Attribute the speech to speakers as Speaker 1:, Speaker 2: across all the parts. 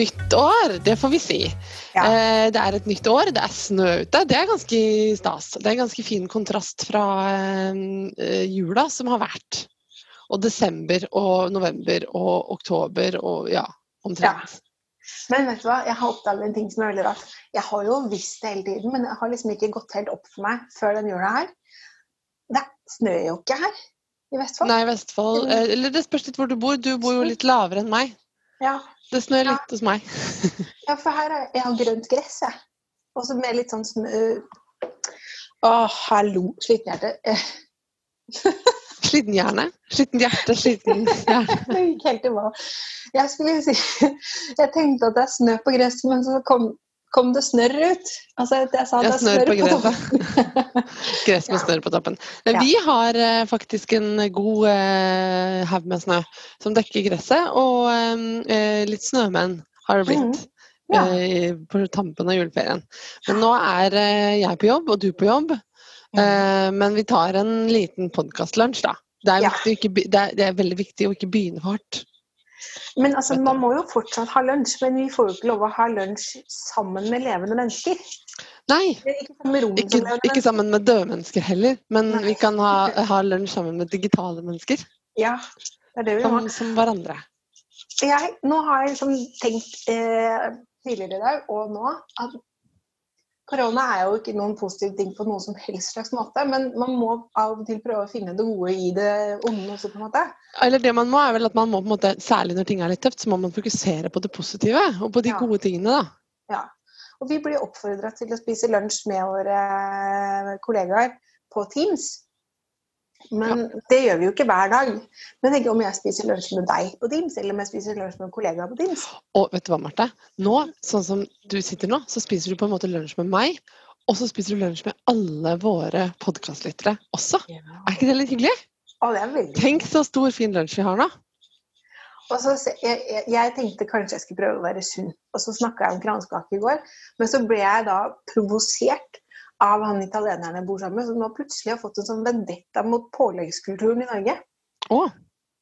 Speaker 1: nyttår!
Speaker 2: år, det får vi si.
Speaker 1: Ja.
Speaker 2: Eh, det er et nytt år, det er snø ute. Det er ganske stas. Det er en ganske fin kontrast fra eh, jula som har vært. Og desember og november og oktober og ja, omtrent.
Speaker 1: Men vet du hva, jeg har oppdaget en ting som er veldig rart. Jeg har jo visst det hele tiden, men det har liksom ikke gått helt opp for meg før den jula her. Det snør jo ikke her i Vestfold.
Speaker 2: Nei, Vestfold eh, Eller det spørs litt hvor du bor. Du bor jo litt lavere enn meg.
Speaker 1: Ja,
Speaker 2: Det snør
Speaker 1: Ja.
Speaker 2: litt hos meg.
Speaker 1: ja, for her er jeg har grønt gress, jeg. Og så med litt sånn snø Å, hallo, sliten hjerte.
Speaker 2: Sliten hjerne. Sliten hjerte, sliten hjerne.
Speaker 1: Det gikk helt i hva. Jeg skulle si Jeg tenkte at det er snø på gresset, men så kom, kom det snørr ut. Altså, jeg sa
Speaker 2: Ja,
Speaker 1: det er
Speaker 2: snørr på
Speaker 1: gresset.
Speaker 2: Gress med
Speaker 1: Ja.
Speaker 2: snørr på toppen. Men
Speaker 1: Ja.
Speaker 2: vi har eh, faktisk en god eh, haug med snø som dekker gresset, og eh, litt snømenn har det blitt.
Speaker 1: Ja.
Speaker 2: eh, På tampen av juleferien. Men nå er eh, jeg på jobb, og du på jobb. eh, Men vi tar en liten podkastlunsj, da. Det er, viktig ikke, det, er, det er veldig viktig å ikke begynne for hardt.
Speaker 1: Men altså, man må jo fortsatt ha lunsj, men vi får jo ikke lov å ha lunsj sammen med levende mennesker.
Speaker 2: Nei,
Speaker 1: Ikke samme
Speaker 2: ikke, ikke sammen med døde mennesker heller, men
Speaker 1: Nei.
Speaker 2: vi kan ha, ha lunsj sammen med digitale mennesker.
Speaker 1: Ja, det er det vi må.
Speaker 2: Som, som hverandre.
Speaker 1: Jeg, nå har jeg liksom tenkt eh, tidligere i dag og nå at korona er jo ikke noen positiv ting på noen som helst slags måte, men man må av og til prøve å finne det gode i det onde også, på en måte.
Speaker 2: Eller det man må, er vel at man må på en måte, særlig når ting er litt tøft, så må man fokusere på det positive og på de
Speaker 1: Ja.
Speaker 2: gode tingene, da.
Speaker 1: Ja. Og vi blir oppfordra til å spise lunsj med våre kollegaer på Teams. Men det gjør vi jo ikke hver dag. Men tenk om jeg spiser lunsj med deg på Teams, eller om jeg spiser lunsj med kollegaer på Teams.
Speaker 2: Og vet du hva, Marte? Nå, sånn som du sitter nå, så spiser du på en måte lunsj med meg, og så spiser du lunsj med alle våre podkastlyttere også. Er ikke det litt hyggelig?
Speaker 1: Å, det er veldig
Speaker 2: Tenk så stor, fin lunsj vi har nå.
Speaker 1: Og så, jeg, jeg, jeg tenkte kanskje jeg skulle prøve å være sunn, og så snakka jeg om kransekake i går. Men så ble jeg da provosert av han italieneren jeg bor sammen med, som nå plutselig har fått en sånn vendetta mot påleggskulturen i Norge.
Speaker 2: Åh.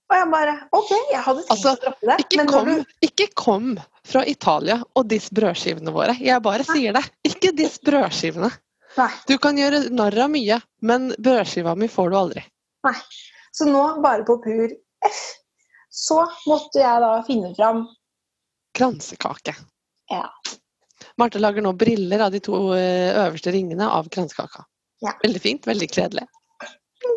Speaker 1: Og jeg bare OK, jeg hadde tenkt
Speaker 2: Altså,
Speaker 1: å droppe det.
Speaker 2: ikke kom,
Speaker 1: du,
Speaker 2: ikke kom fra Italia og diss brødskivene våre. Jeg bare sier det. Ikke diss brødskivene.
Speaker 1: nei,
Speaker 2: Du kan gjøre narr av mye, men brødskiva mi får du aldri.
Speaker 1: nei. Så nå, bare på pur F, så måtte jeg da finne fram
Speaker 2: Kransekake.
Speaker 1: Ja.
Speaker 2: Marte lager nå briller av de to eh, øverste ringene av kransekaka.
Speaker 1: Ja.
Speaker 2: Veldig fint, veldig kledelig.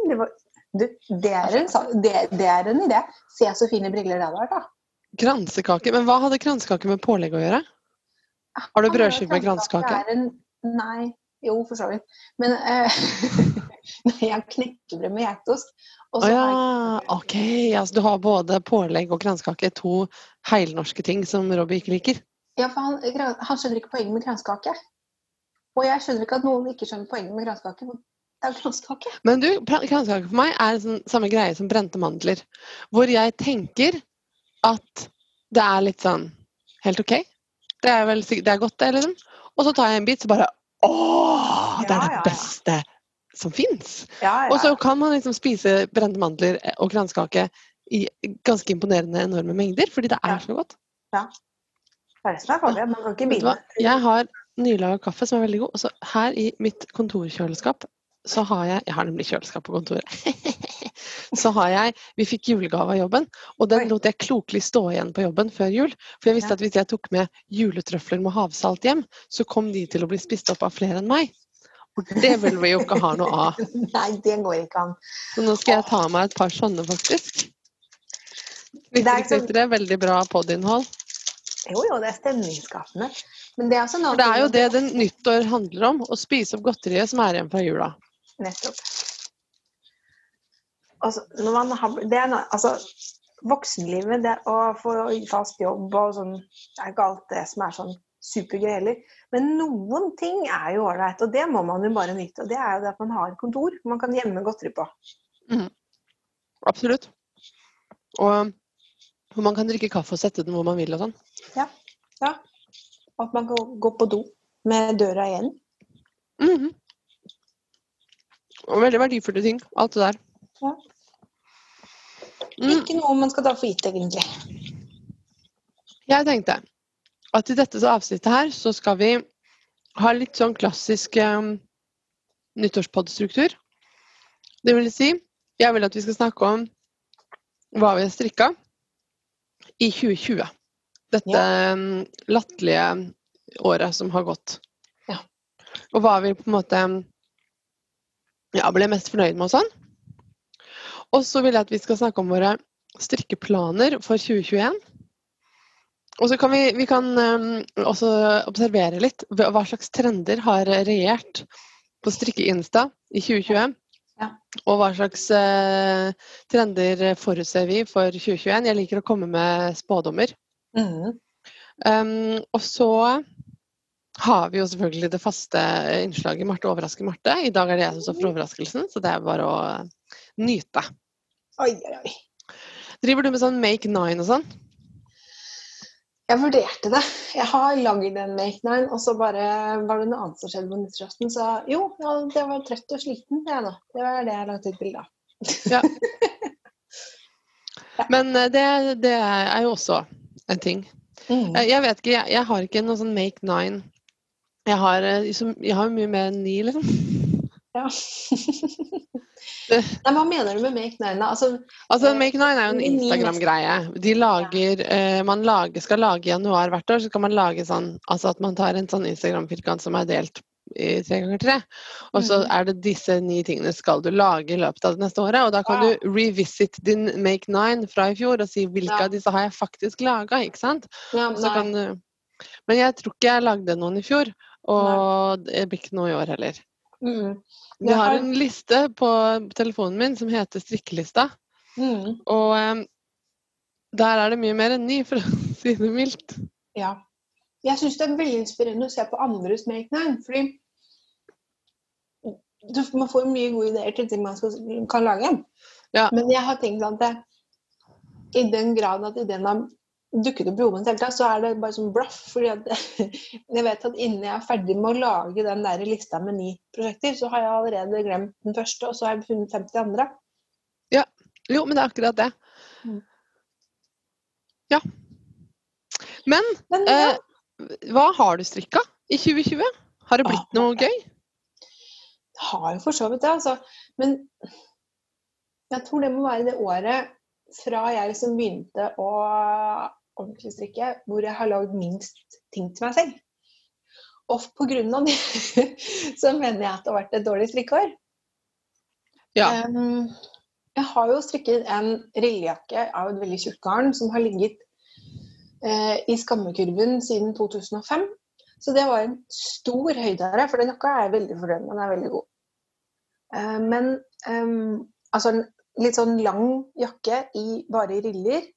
Speaker 1: det, var, du, det, er en, det, det er en idé. Se så fine briller det hadde vært, da.
Speaker 2: Kransekake, Men hva hadde kransekake med pålegg å gjøre? Har du
Speaker 1: Ah,
Speaker 2: brødskive med
Speaker 1: kransekake en- Nei. Jo, for så vidt. Men uh, nei, jeg har knekkebrød med geitost.
Speaker 2: Å ja,
Speaker 1: jeg
Speaker 2: ok. Altså, du har både pålegg og kransekake, to heilnorske ting som Robbie ikke liker.
Speaker 1: Ja, for han, han skjønner ikke poenget med kransekake. Og jeg skjønner ikke at noen ikke skjønner poenget med kransekake. Det er kransekake.
Speaker 2: Men du, kransekake for meg er sånn, samme greie som brente mandler. Hvor jeg tenker at det er litt sånn helt ok. Det er, vel, det er godt, det, liksom. Og så tar jeg en bit, så bare Åh! Det
Speaker 1: Ja,
Speaker 2: er
Speaker 1: ja,
Speaker 2: det
Speaker 1: ja.
Speaker 2: beste som fins!
Speaker 1: Ja,
Speaker 2: Og så kan man liksom spise brente mandler og kransekake i ganske imponerende enorme mengder, fordi det
Speaker 1: Ja.
Speaker 2: er så godt.
Speaker 1: Er farlig. Man kan ikke begynne.
Speaker 2: Jeg har nylaga kaffe som er veldig god. Og så her i mitt kontorkjøleskap så har jeg Jeg har nemlig kjøleskap på kontoret. så har jeg Vi fikk julegave av jobben, og den lot jeg klokelig stå igjen på jobben før jul. For jeg visste at hvis jeg tok med juletrøfler med havsalt hjem, så kom de til å bli spist opp av flere enn meg. Og det vil vi jo ikke ha noe av.
Speaker 1: Nei, det går ikke an.
Speaker 2: Så nå skal jeg ta meg et par sånne, faktisk.
Speaker 1: Det er sånn-
Speaker 2: veldig bra podinnhold.
Speaker 1: Jo, jo, det er stemningsskapende. Men det er en
Speaker 2: For det er jo det den nyttår handler om. Å spise opp godteriet som er igjen fra jula.
Speaker 1: Nettopp. Altså, når man har, det er noe, altså, voksenlivet, det å få fast jobb og sånn, det er ikke alt det som er sånn supergøy heller. Men noen ting er jo ålreit, og det må man jo bare nyte. Og det er jo det at man har et kontor man kan gjemme godteri på.
Speaker 2: Absolutt. Og hvor man kan drikke kaffe og sette den hvor man vil og sånn.
Speaker 1: At man kan gå på do med døra igjen.
Speaker 2: Mhm. Og veldig verdifulle ting, alt det der.
Speaker 1: Ja.
Speaker 2: Mm.
Speaker 1: Ikke noe man skal ta for gitt, egentlig.
Speaker 2: Jeg tenkte at i dette avsnittet her så skal vi ha litt sånn klassisk um, nyttårspodstruktur. Det vil si, jeg vil at vi skal snakke om hva vi har strikka i 2020. Dette ja. latterlige året som har gått.
Speaker 1: Ja.
Speaker 2: Og hva vi på en måte ja, ble mest fornøyd med og sånn. Og så vil jeg at vi skal snakke om våre strikkeplaner for 2021. Og så kan vi, vi kan um, også observere litt hva hva slags trender har regjert på strikke-insta i 2020.
Speaker 1: Ja.
Speaker 2: Og hva slags uh, trender forutser vi for 2021. Jeg liker å komme med spådommer.
Speaker 1: Mhm.
Speaker 2: Um, og så har vi jo selvfølgelig det faste innslaget Marte overrasker Marte. I dag er det jeg som står for overraskelsen, så det er bare å nyte.
Speaker 1: Oi, oi.
Speaker 2: Driver du med sånn make nine og sånn?
Speaker 1: Jeg vurderte det. Jeg har lagd en Make Nine, og så bare var det noe annet som skjedde på nyttårsaften. Så jo, ja, det var trøtt og sliten, jeg nå. Det var det jeg la ut bilde av.
Speaker 2: Ja. Men eh, det, det er jo også en ting.
Speaker 1: Mm.
Speaker 2: Eh, Jeg vet ikke, jeg, jeg har ikke noe sånn make nine. Jeg har, eh, jeg har mye mer enn ni, liksom.
Speaker 1: Ja. Nei, hva mener du med Make Nine? Altså,
Speaker 2: Altså,
Speaker 1: Eh,
Speaker 2: Make Nine er jo en. Instagram-greie. De lager, eh, man lager, skal lage i januar hvert år, så skal man lage sånn altså at man tar en sånn Instagram-firkant som er delt i tre ganger tre. Og så
Speaker 1: Mhm.
Speaker 2: er det disse ni tingene skal du lage i løpet av det neste året. Og da kan
Speaker 1: Wow.
Speaker 2: du revisit din Make Nine fra i fjor og si hvilke
Speaker 1: Ja.
Speaker 2: av disse har jeg faktisk laga, ikke sant?
Speaker 1: ja,
Speaker 2: kan du Men jeg tror ikke jeg lagde noen i fjor. Og det blir ikke noe i år heller. Mm.
Speaker 1: Jeg
Speaker 2: har
Speaker 1: har-
Speaker 2: en liste på telefonen min som heter Strikkelista.
Speaker 1: Mm.
Speaker 2: Og um, der er det mye mer enn ny, for å si det mildt.
Speaker 1: Ja. Jeg syns det er veldig inspirerende å se på andres Make Nine, fordi du, man får mye gode ideer til ting man skal, kan lage.
Speaker 2: Ja.
Speaker 1: Men jeg har tenkt at det, i den grad at ideen har dukket opp i hodet mitt så er det bare som bluff. fordi at jeg vet at innen jeg er ferdig med å lage den der lista med ni prosjekter, så har jeg allerede glemt den første, og så har jeg funnet 50 andre.
Speaker 2: Jo, men det er akkurat det.
Speaker 1: Mm.
Speaker 2: Ja. Men
Speaker 1: Men ja,
Speaker 2: eh, hva har du strikka i 2020? Har det blitt noe gøy?
Speaker 1: Har jo for så vidt det, altså. Men jeg tror det må være det året fra jeg liksom begynte å ordentlig strikke, hvor jeg har lagd minst ting til meg selv. Og på grunn av det så mener jeg at det har vært et dårlig strikkeår.
Speaker 2: Ja.
Speaker 1: Um, jeg har jo strikket en rillejakke av et veldig tjukt garn som har ligget uh, i skammekurven siden 2005. Så det var en stor høydare, for den jakka er jeg veldig fornøyd med. Den er veldig god. Eh, men altså en litt sånn lang jakke i, bare i riller.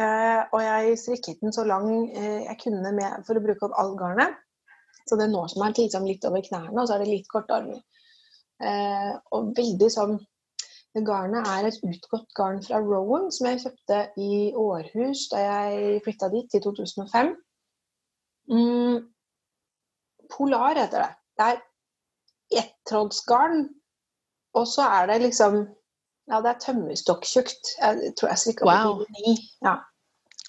Speaker 1: Eh, og jeg strikket den så lang eh, jeg kunne med, for å bruke opp all garnet. Så det når er liksom litt over knærne, og så er det litt korte armer. Og veldig sånn det garnet er et utgått garn fra Rowan, som jeg kjøpte i Århus da jeg flytta dit i 2005. Mm, Polar heter det. Det er ettrådsgarn, og så er det liksom Ja, det er tømmerstokktjukt. Jeg tror jeg strikka
Speaker 2: Wow.
Speaker 1: på ni. Ja.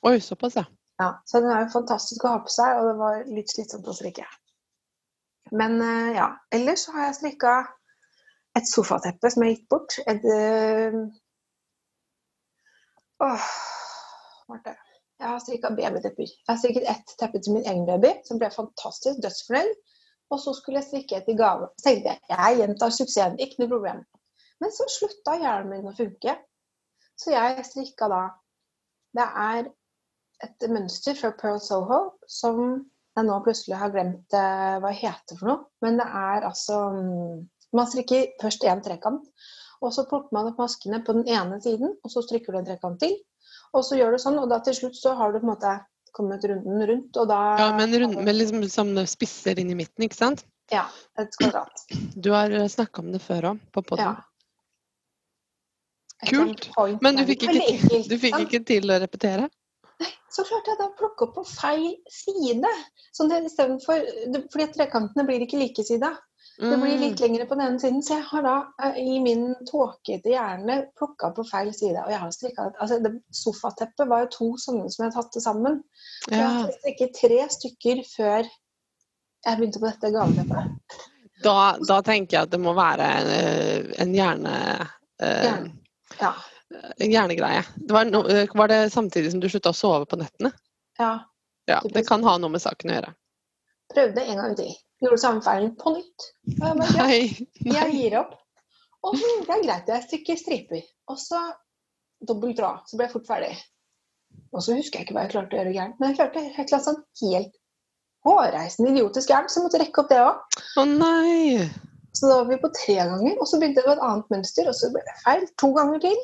Speaker 2: Oi, såpass, ja.
Speaker 1: Ja, så den er jo fantastisk å ha på seg, og det var litt slitsomt å strikke. Men eh, ja, ellers så har jeg strikka et sofateppe som jeg gikk bort. Et eh, Åh, Marte. Jeg har strikka babytepper. Jeg har strikket ett teppe til min egen baby, som ble fantastisk dødsfornøyd. Og så skulle jeg strikke etter gave. Så tenkte jeg jeg gjentar suksessen, ikke noe problem. Men så slutta hjernen min å funke. Så jeg strikka da Det er et mønster fra Pearl Soho som jeg nå plutselig har glemt hva det heter for noe. Men det er altså mm, Man strikker først én trekant, og så plukker man opp maskene på den ene siden, og så strikker du en trekant til. Og så gjør du sånn, og da til slutt så har du på en måte kommet runden rundt, og da
Speaker 2: Ja, Men rund, med liksom sånne spisser inn i midten, ikke sant?
Speaker 1: Ja, et kvadrat.
Speaker 2: Du har snakka om det før òg, på
Speaker 1: Ja.
Speaker 2: podden. Kult. Men du fikk, ikke, du fikk ikke til å repetere?
Speaker 1: Så klarte jeg da å plukke opp på feil side. Sånn det, for, fordi trekantene blir ikke likesida. Det blir
Speaker 2: Mm.
Speaker 1: litt lengre på den ene siden, så jeg har da eh, i min tåkete hjerne plukka på feil side. Og jeg har strikka altså det Sofateppet var jo to sånne som jeg tatte tatt sammen. Så jeg har strikket tre stykker før jeg begynte på dette gaveteppet.
Speaker 2: Da, da tenker jeg at det må være eh, en hjerne... eh,
Speaker 1: Hjerne. Ja.
Speaker 2: en hjernegreie. Det var, no, eh, var det samtidig som du slutta å sove på nettene?
Speaker 1: ja.
Speaker 2: Ja, det kan ha noe med saken å gjøre.
Speaker 1: Prøvde en gang til. Gjorde samme feilen på nytt. Og jeg bare, ja, jeg gir opp. Og det er greit, jeg strikker striper. Og så dobbel tråd, så ble jeg fort ferdig. Og så husker jeg ikke hva jeg klarte å gjøre gærent, men jeg klarte et eller annet sånn helt hårreisende idiotisk gærent, så jeg måtte rekke opp det òg.
Speaker 2: Å nei!
Speaker 1: Så da var vi på tre ganger, og så begynte jeg på et annet mønster, og så ble det feil to ganger til.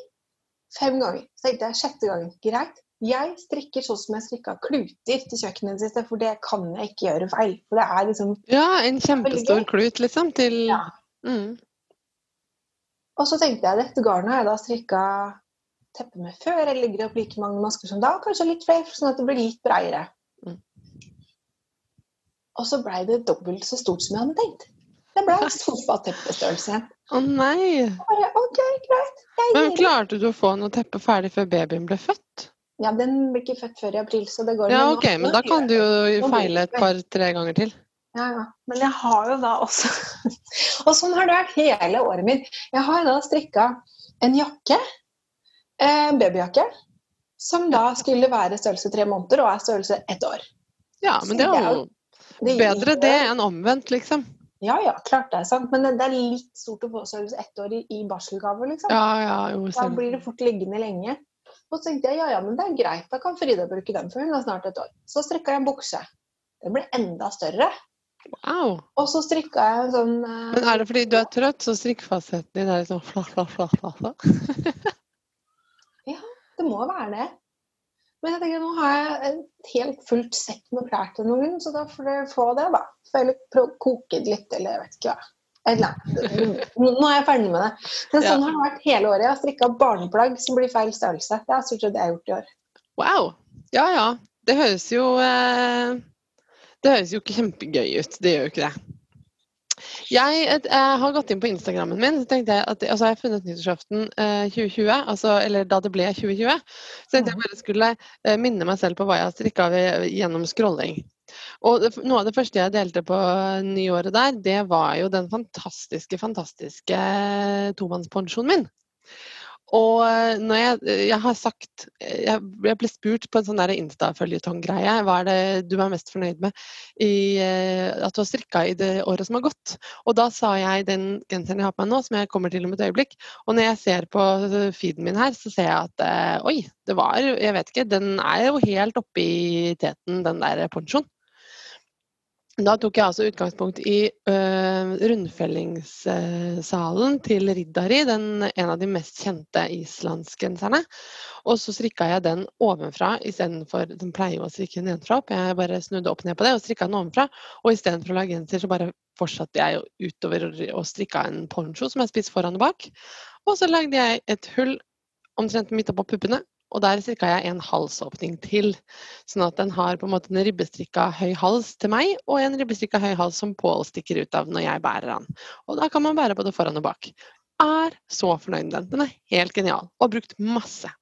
Speaker 1: Fem ganger. Så tenkte jeg sjette gangen, greit. Jeg strikker sånn som jeg strikka kluter til kjøkkenet siste, for det kan jeg ikke gjøre feil. For det er liksom
Speaker 2: Ja, en kjempestor klut, liksom, til
Speaker 1: Ja.
Speaker 2: mm.
Speaker 1: Og så tenkte jeg dette garnet har jeg da strikka teppe med før. Jeg legger opp like mange masker som da, kanskje litt flere, sånn at det blir litt breiere.
Speaker 2: Mm.
Speaker 1: Og så blei det dobbelt så stort som jeg hadde tenkt. Det ble sofateppestørrelse.
Speaker 2: Å nei!
Speaker 1: Bare, ok, greit.
Speaker 2: Men klarte du å få noe teppe ferdig før babyen ble født?
Speaker 1: Ja, den blir ikke født før i april, så det går
Speaker 2: Ja, ok, men da kan du jo feile et par-tre ganger til.
Speaker 1: Ja, ja. Men jeg har jo da også Og sånn har det vært hele året mitt. Jeg har da strikka en jakke, en babyjakke, som da skulle være størrelse tre måneder og er størrelse ett år.
Speaker 2: Ja, men det er jo bedre det enn omvendt, liksom.
Speaker 1: Ja, ja, klart det er sant. Men det det er litt stort å få størrelse ett år i, i barselgave, liksom.
Speaker 2: Ja, ja, jo,
Speaker 1: Da blir det fort liggende lenge. Og så tenkte jeg ja, ja, men det er greit, da kan Frida bruke den, for hun har snart et år. Så strikka jeg en bukse. Den ble enda større.
Speaker 2: Wow.
Speaker 1: Og så strikka jeg en sånn uh,
Speaker 2: Men er det fordi du er trøtt, så strikkfastheten din er litt sånn fla, fla, fla, fla, ja,
Speaker 1: Det må være det. Men jeg tenker, nå har jeg et helt fullt sett med klær til noen, så da får dere få det, da. Får jeg koke litt, eller jeg vet ikke hva. Annet. Nå er jeg ferdig med det. Men sånn har det vært hele året. Jeg har strikka barneplagg som blir feil størrelse. Det er stort sett det jeg har gjort i år.
Speaker 2: Wow. Ja, ja. Det høres jo eh, Det høres jo ikke kjempegøy ut. Det gjør jo ikke det. Jeg, et, jeg har gått inn på Instagrammen min, så tenkte jeg at altså jeg har funnet nyttårsaften eh, 2020, altså, eller da det ble 2020. Så tenkte jeg bare skulle eh, minne meg selv på hva jeg har strikka gjennom scrolling. Og det, noe av det første jeg delte på nyåret der, det var jo den fantastiske, fantastiske tomannspensjonen min. Og eh, når jeg, jeg har sagt Jeg jeg ble spurt på en sånn Insta-føljetong-greie hva er det du er mest fornøyd med i, eh, at du har strikka i det året som har gått. Og da sa jeg den genseren jeg har på meg nå, som jeg kommer til om et øyeblikk. Og når jeg ser på feeden min her, så ser jeg at eh, oi, det var Jeg vet ikke, den er jo helt oppe i teten, den der ponchoen. Da tok jeg altså utgangspunkt i uh, rundfellingssalen til Riddari, den, en av de mest kjente islandsgenserne. Og så strikka jeg den ovenfra istedenfor Den pleier jo å strikke nedenfra opp. Jeg bare snudde opp ned på det og strikka den ovenfra. Og istedenfor å lage genser, så bare fortsatte jeg utover og strikka en poncho som jeg spiste foran og bak. Og så lagde jeg et hull omtrent midt oppå puppene. Og der strikka jeg en halsåpning til, sånn at den har på en måte en ribbestrikka høy hals til meg, og en ribbestrikka høy hals som Pål stikker ut av når jeg bærer den. Og da kan man bære både foran og bak. Er så fornøyd med den. Den er helt genial, og har brukt masse.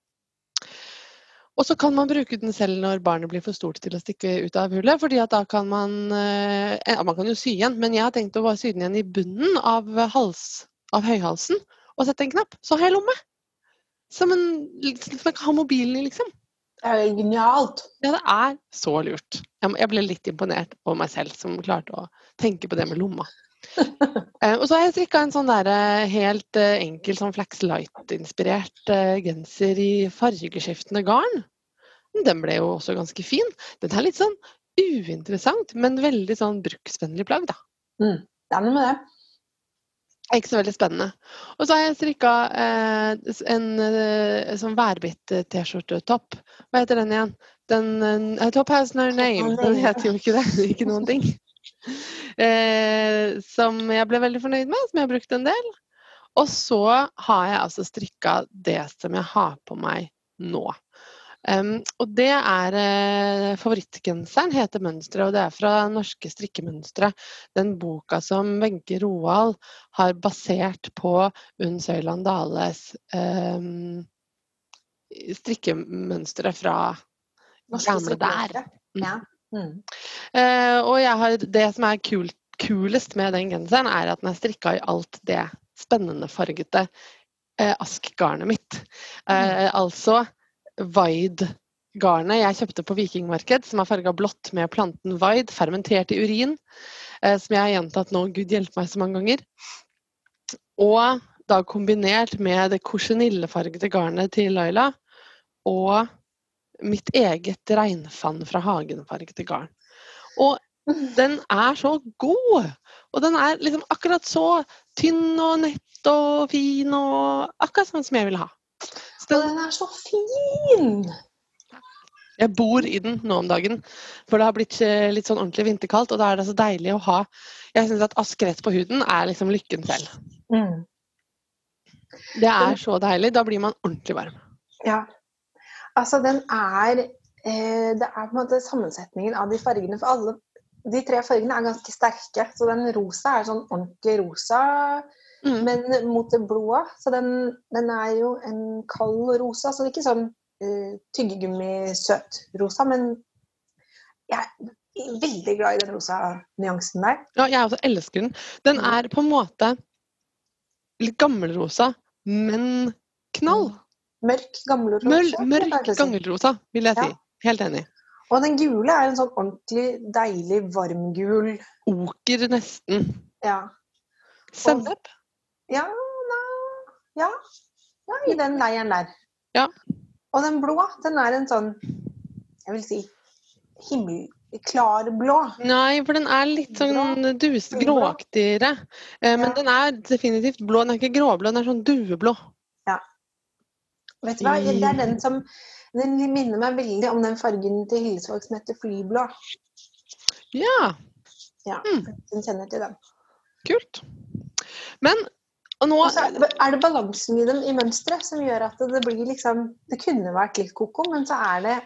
Speaker 2: Og så kan man bruke den selv når barnet blir for stort til å stikke ut av hullet, fordi at da kan man eh, ja, Man kan jo sy igjen, men jeg har tenkt å sy den igjen i bunnen av, hals, av høyhalsen og sette en knapp. Så har jeg lomme! Som en som jeg kan ha mobilen i, liksom.
Speaker 1: Det er jo genialt.
Speaker 2: Ja, det er så lurt. Jeg, ble litt imponert over meg selv som klarte å tenke på det med lomma. Eh, og så har jeg strikka en sånn der, eh, helt eh, enkel sånn Flax Light-inspirert genser i fargeskiftende garn. Den ble jo også ganske fin. Den er litt sånn uinteressant, men veldig sånn bruksvennlig plagg, da.
Speaker 1: Det er noe med det.
Speaker 2: Ikke så veldig spennende. Og så har jeg strikka eh, en eh, sånn værbitt-T-skjortetopp. Hva heter den igjen? Den eh, Top has no name. Den heter jo ikke det. Ikke noen ting. Eh, som jeg ble veldig fornøyd med, som jeg har brukt en del. Og så har jeg altså strikka det som jeg har på meg nå. Um, og det er uh, Favorittgenseren heter 'Mønsteret', og det er fra Norske strikkemønstre. Den boka som Wenche Roald har basert på Unn Søyland Dales um, strikkemønstre fra gamle der.
Speaker 1: strikkemønstre. Ja. Mm.
Speaker 2: Uh, og jeg har, det som er kult, kulest med den genseren, er at den er strikka i alt det spennende fargete uh, askgarnet mitt. Eh, altså Vide-garnet jeg kjøpte på Vikingmarked, som er farga blått med planten Vide, fermentert i urin, eh, som jeg har gjentatt nå, gud hjelpe meg så mange ganger. Og da kombinert med det korsenillefargede garnet til Laila og mitt eget regnfann fra hagen-fargede garn. Og den er så god! Og den er liksom akkurat så tynn og nett og fin og akkurat sånn som jeg vil ha.
Speaker 1: Og
Speaker 2: den,
Speaker 1: den er så fin!
Speaker 2: jeg bor i den nå om dagen, for det har blitt eh, litt sånn ordentlig vinterkaldt, og da er det så deilig å ha Jeg syns at askerett på huden er liksom lykken selv.
Speaker 1: Mm.
Speaker 2: Det er så deilig. Da blir man ordentlig varm.
Speaker 1: Ja. Altså, den er eh, Det er på en måte sammensetningen av de fargene. For alle de tre fargene er ganske sterke. Så den rosa er sånn ordentlig rosa,
Speaker 2: Mm.
Speaker 1: men mot det blå. Så den, den er jo en kald rosa. Så det er ikke sånn uh, tyggegummi-søt-rosa, men jeg er veldig glad i den rosa nyansen der.
Speaker 2: Ja, jeg også elsker den. Den
Speaker 1: Mm.
Speaker 2: er på en måte litt gammelrosa, men knall.
Speaker 1: Mørk, gammelrosa.
Speaker 2: Mør, mørk gammelrosa, vil jeg
Speaker 1: Ja.
Speaker 2: si. Helt enig.
Speaker 1: Og den gule er en sånn ordentlig deilig varmgul.
Speaker 2: Oker nesten.
Speaker 1: Ja.
Speaker 2: Sennep.
Speaker 1: Ja, na, ja. ja, i den leiren der.
Speaker 2: Ja.
Speaker 1: Og den blå, den er en sånn, jeg vil si, himmel, klarblå.
Speaker 2: Nei, for den er litt sånn dus, gråaktigere. Eh, men
Speaker 1: Ja.
Speaker 2: den er definitivt blå. Den er ikke gråblå, den er sånn dueblå.
Speaker 1: Vet du hva, det er den som, den minner meg veldig om den fargen til Hillesvåg som heter flyblå.
Speaker 2: Ja,
Speaker 1: Ja,
Speaker 2: Mm.
Speaker 1: den kjenner til den.
Speaker 2: kult. Men og nå
Speaker 1: Også er det, balansen i dem i mønsteret som gjør at det blir liksom, det kunne vært litt koko, men så er det,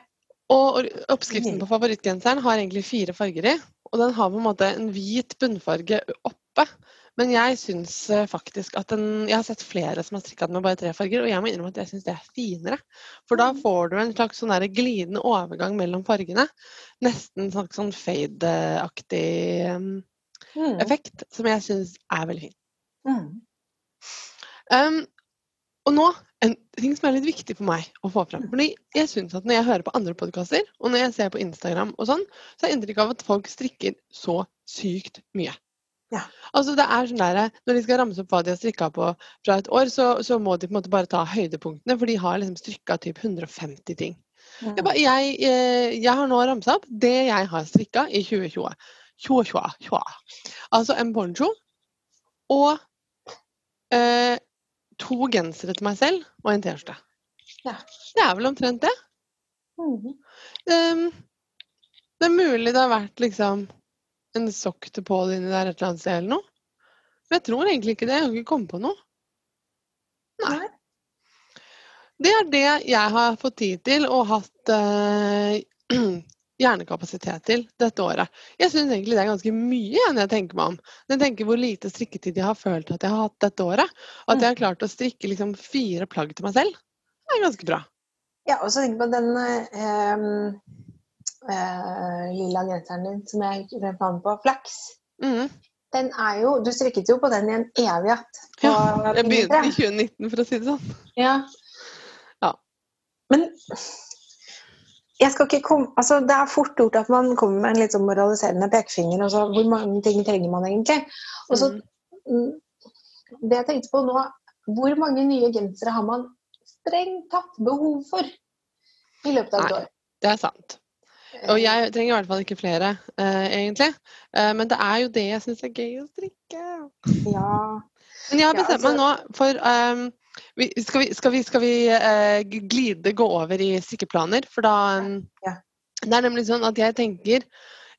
Speaker 2: Og oppskriften på favorittgenseren har egentlig fire farger i. Og den har på en måte en hvit bunnfarge oppe. Men jeg syns eh, faktisk at den Jeg har sett flere som har strikka den med bare tre farger, og jeg må innrømme at jeg syns det er finere. For da
Speaker 1: Mm.
Speaker 2: får du en slags sånn glidende overgang mellom fargene. Nesten sånn, sånn fade-aktig em,
Speaker 1: mm,
Speaker 2: effekt, som jeg syns er veldig fin.
Speaker 1: mm.
Speaker 2: Um, og nå en ting som er litt viktig for meg å få fram. Fordi jeg synes at Når jeg hører på andre podkaster, og når jeg ser på Instagram, og sånn, så har jeg inntrykk av at folk strikker så sykt mye.
Speaker 1: Ja.
Speaker 2: Altså det er sånn der, Når de skal ramse opp hva de har strikka på fra et år, så, så må de på en måte bare ta høydepunktene, for de har liksom strikka typ 150 ting.
Speaker 1: Ja.
Speaker 2: Jeg, ba, jeg, eh, jeg har nå ramsa opp det jeg har strikka i 2020. 2020, 2020. Altså en poncho og eh, to gensere til meg selv og en T-skjorte.
Speaker 1: Ja.
Speaker 2: Det er vel omtrent det.
Speaker 1: Mm.
Speaker 2: Um, det er mulig det har vært liksom en sokk til Pål inni der et eller annet sted eller noe. Men jeg tror egentlig ikke det. Jeg har ikke kommet på noe. Nei. Det er det jeg har fått tid til og hatt eh, hjernekapasitet til dette året. Jeg syns egentlig det er ganske mye igjen jeg tenker meg om. Jeg tenker hvor lite strikketid jeg har følt at jeg har hatt dette året. Og at jeg har klart å strikke liksom fire plagg til meg selv. Det er ganske bra.
Speaker 1: Ja, og så tenk på den øh, øh, lilla genseren din som jeg ikke glemte navnet på, Flaks.
Speaker 2: Mm.
Speaker 1: Den er jo, Du strikket jo på den i en evighet.
Speaker 2: Ja, jeg begynte i 2019, for å si det sånn.
Speaker 1: Ja.
Speaker 2: Ja.
Speaker 1: Men jeg komme, altså det er fort gjort at man kommer med en litt sånn moraliserende pekefinger. Altså, hvor mange ting trenger man egentlig? Og så, mm, det jeg tenkte på nå, hvor mange nye gensere har man strengt tatt behov for i løpet av et år?
Speaker 2: Det er sant. Og jeg trenger i hvert fall ikke flere, uh, egentlig. Uh, men det er jo det jeg syns er gøy å strikke.
Speaker 1: Ja.
Speaker 2: Men jeg har bestemt meg nå
Speaker 1: altså-
Speaker 2: for ehm, vi, Skal vi, skal vi, skal vi eh, glide, gå over i strikkeplaner? For da ehm,
Speaker 1: Ja.
Speaker 2: Det er nemlig sånn at jeg tenker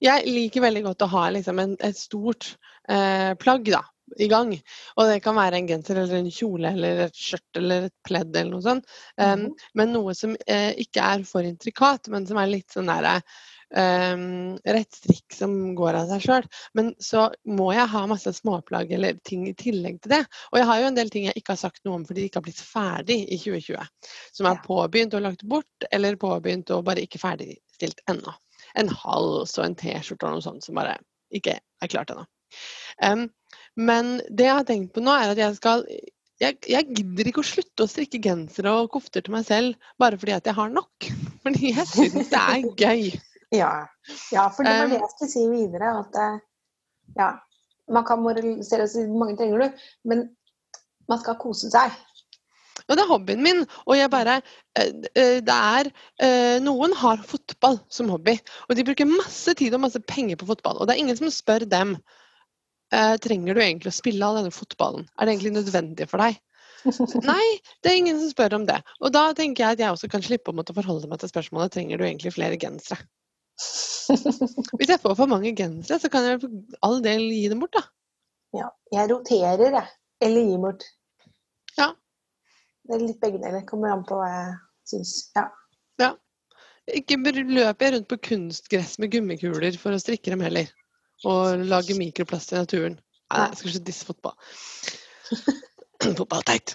Speaker 2: Jeg liker veldig godt å ha liksom en, et stort eh, plagg, da. i gang. Og det kan være en genser eller en kjole eller et skjørt eller et pledd eller noe sånt. Um,
Speaker 1: Mhm.
Speaker 2: Men noe som eh, ikke er for intrikat, men som er litt sånn derre um, rett strikk som går av seg sjøl. Men så må jeg ha masse småplagg eller ting i tillegg til det. Og jeg har jo en del ting jeg ikke har sagt noe om fordi de ikke har blitt ferdig i 2020. Som er påbegynt og lagt bort, eller påbegynt og bare ikke ferdigstilt ennå. En hals og en T-skjorte og noe sånt som bare ikke er klart ennå. Um, men det jeg har tenkt på nå, er at jeg skal jeg, jeg gidder ikke å slutte å strikke gensere og kofter til meg selv bare fordi at jeg har nok. Fordi jeg syns det er gøy.
Speaker 1: Ja. ja, for det var det
Speaker 2: Um,
Speaker 1: jeg skulle si videre. At eh, ja, man kan moralisere og si hvor mange trenger du, men man skal kose seg.
Speaker 2: Og det er hobbyen min. Og jeg bare eh, eh, Det er Noen har fotball som hobby, og de bruker masse tid og masse penger på fotball. Og det er ingen som spør dem trenger du egentlig å spille all denne fotballen. Er det egentlig nødvendig for deg? Nei, det er ingen som spør om det. Og da tenker jeg at jeg også kan slippe å måtte forholde meg til spørsmålet trenger du egentlig flere gensere. Hvis jeg får for mange gensere, så kan jeg for all del gi dem bort, da.
Speaker 1: ja, jeg roterer, jeg. Eller gir bort.
Speaker 2: Ja.
Speaker 1: Det er litt begge deler. Kommer an på hva jeg syns. Ja.
Speaker 2: Ikke løper jeg rundt på kunstgress med gummikuler for å strikke dem heller. Og lage mikroplast i naturen. Nei, jeg skal ikke disse fotball. Fotball teit.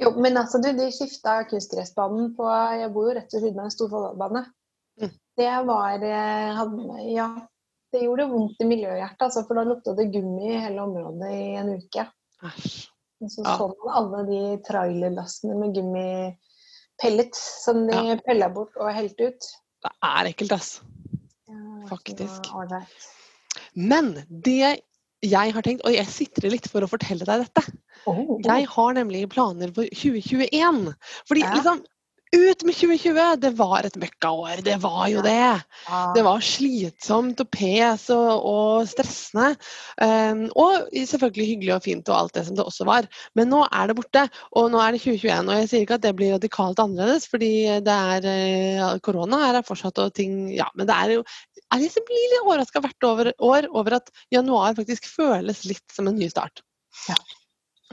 Speaker 1: Jo, men altså, du, de skifta kunstgressbanen på Jeg bor jo rett ved siden av en stor fotballbane. Det var eh, Ja, det gjorde vondt i miljøhjertet, altså, for da lukta det gummi i hele området i en uke. Og så
Speaker 2: Ja.
Speaker 1: så man alle de trailerlastene med gummipellet som de pella bort og helte ut.
Speaker 2: Det er ekkelt, ass.
Speaker 1: Ja,
Speaker 2: Faktisk. Men det jeg har tenkt, og jeg sitrer litt for å fortelle deg dette
Speaker 1: Oh,
Speaker 2: Jeg har nemlig planer for 2021. Fordi
Speaker 1: Ja.
Speaker 2: liksom Ut med 2020! Det var et møkkaår. Det var jo det. Det var slitsomt og pes og, og stressende. Um, og selvfølgelig hyggelig og fint og alt det som det også var. Men nå er det borte, og nå er det 2021. Og jeg sier ikke at det blir radikalt annerledes, fordi det er eh, korona her er fortsatt og ting Ja, men det er jo Jeg blir litt overraska hvert år over at januar faktisk føles litt som en ny start.
Speaker 1: Ja.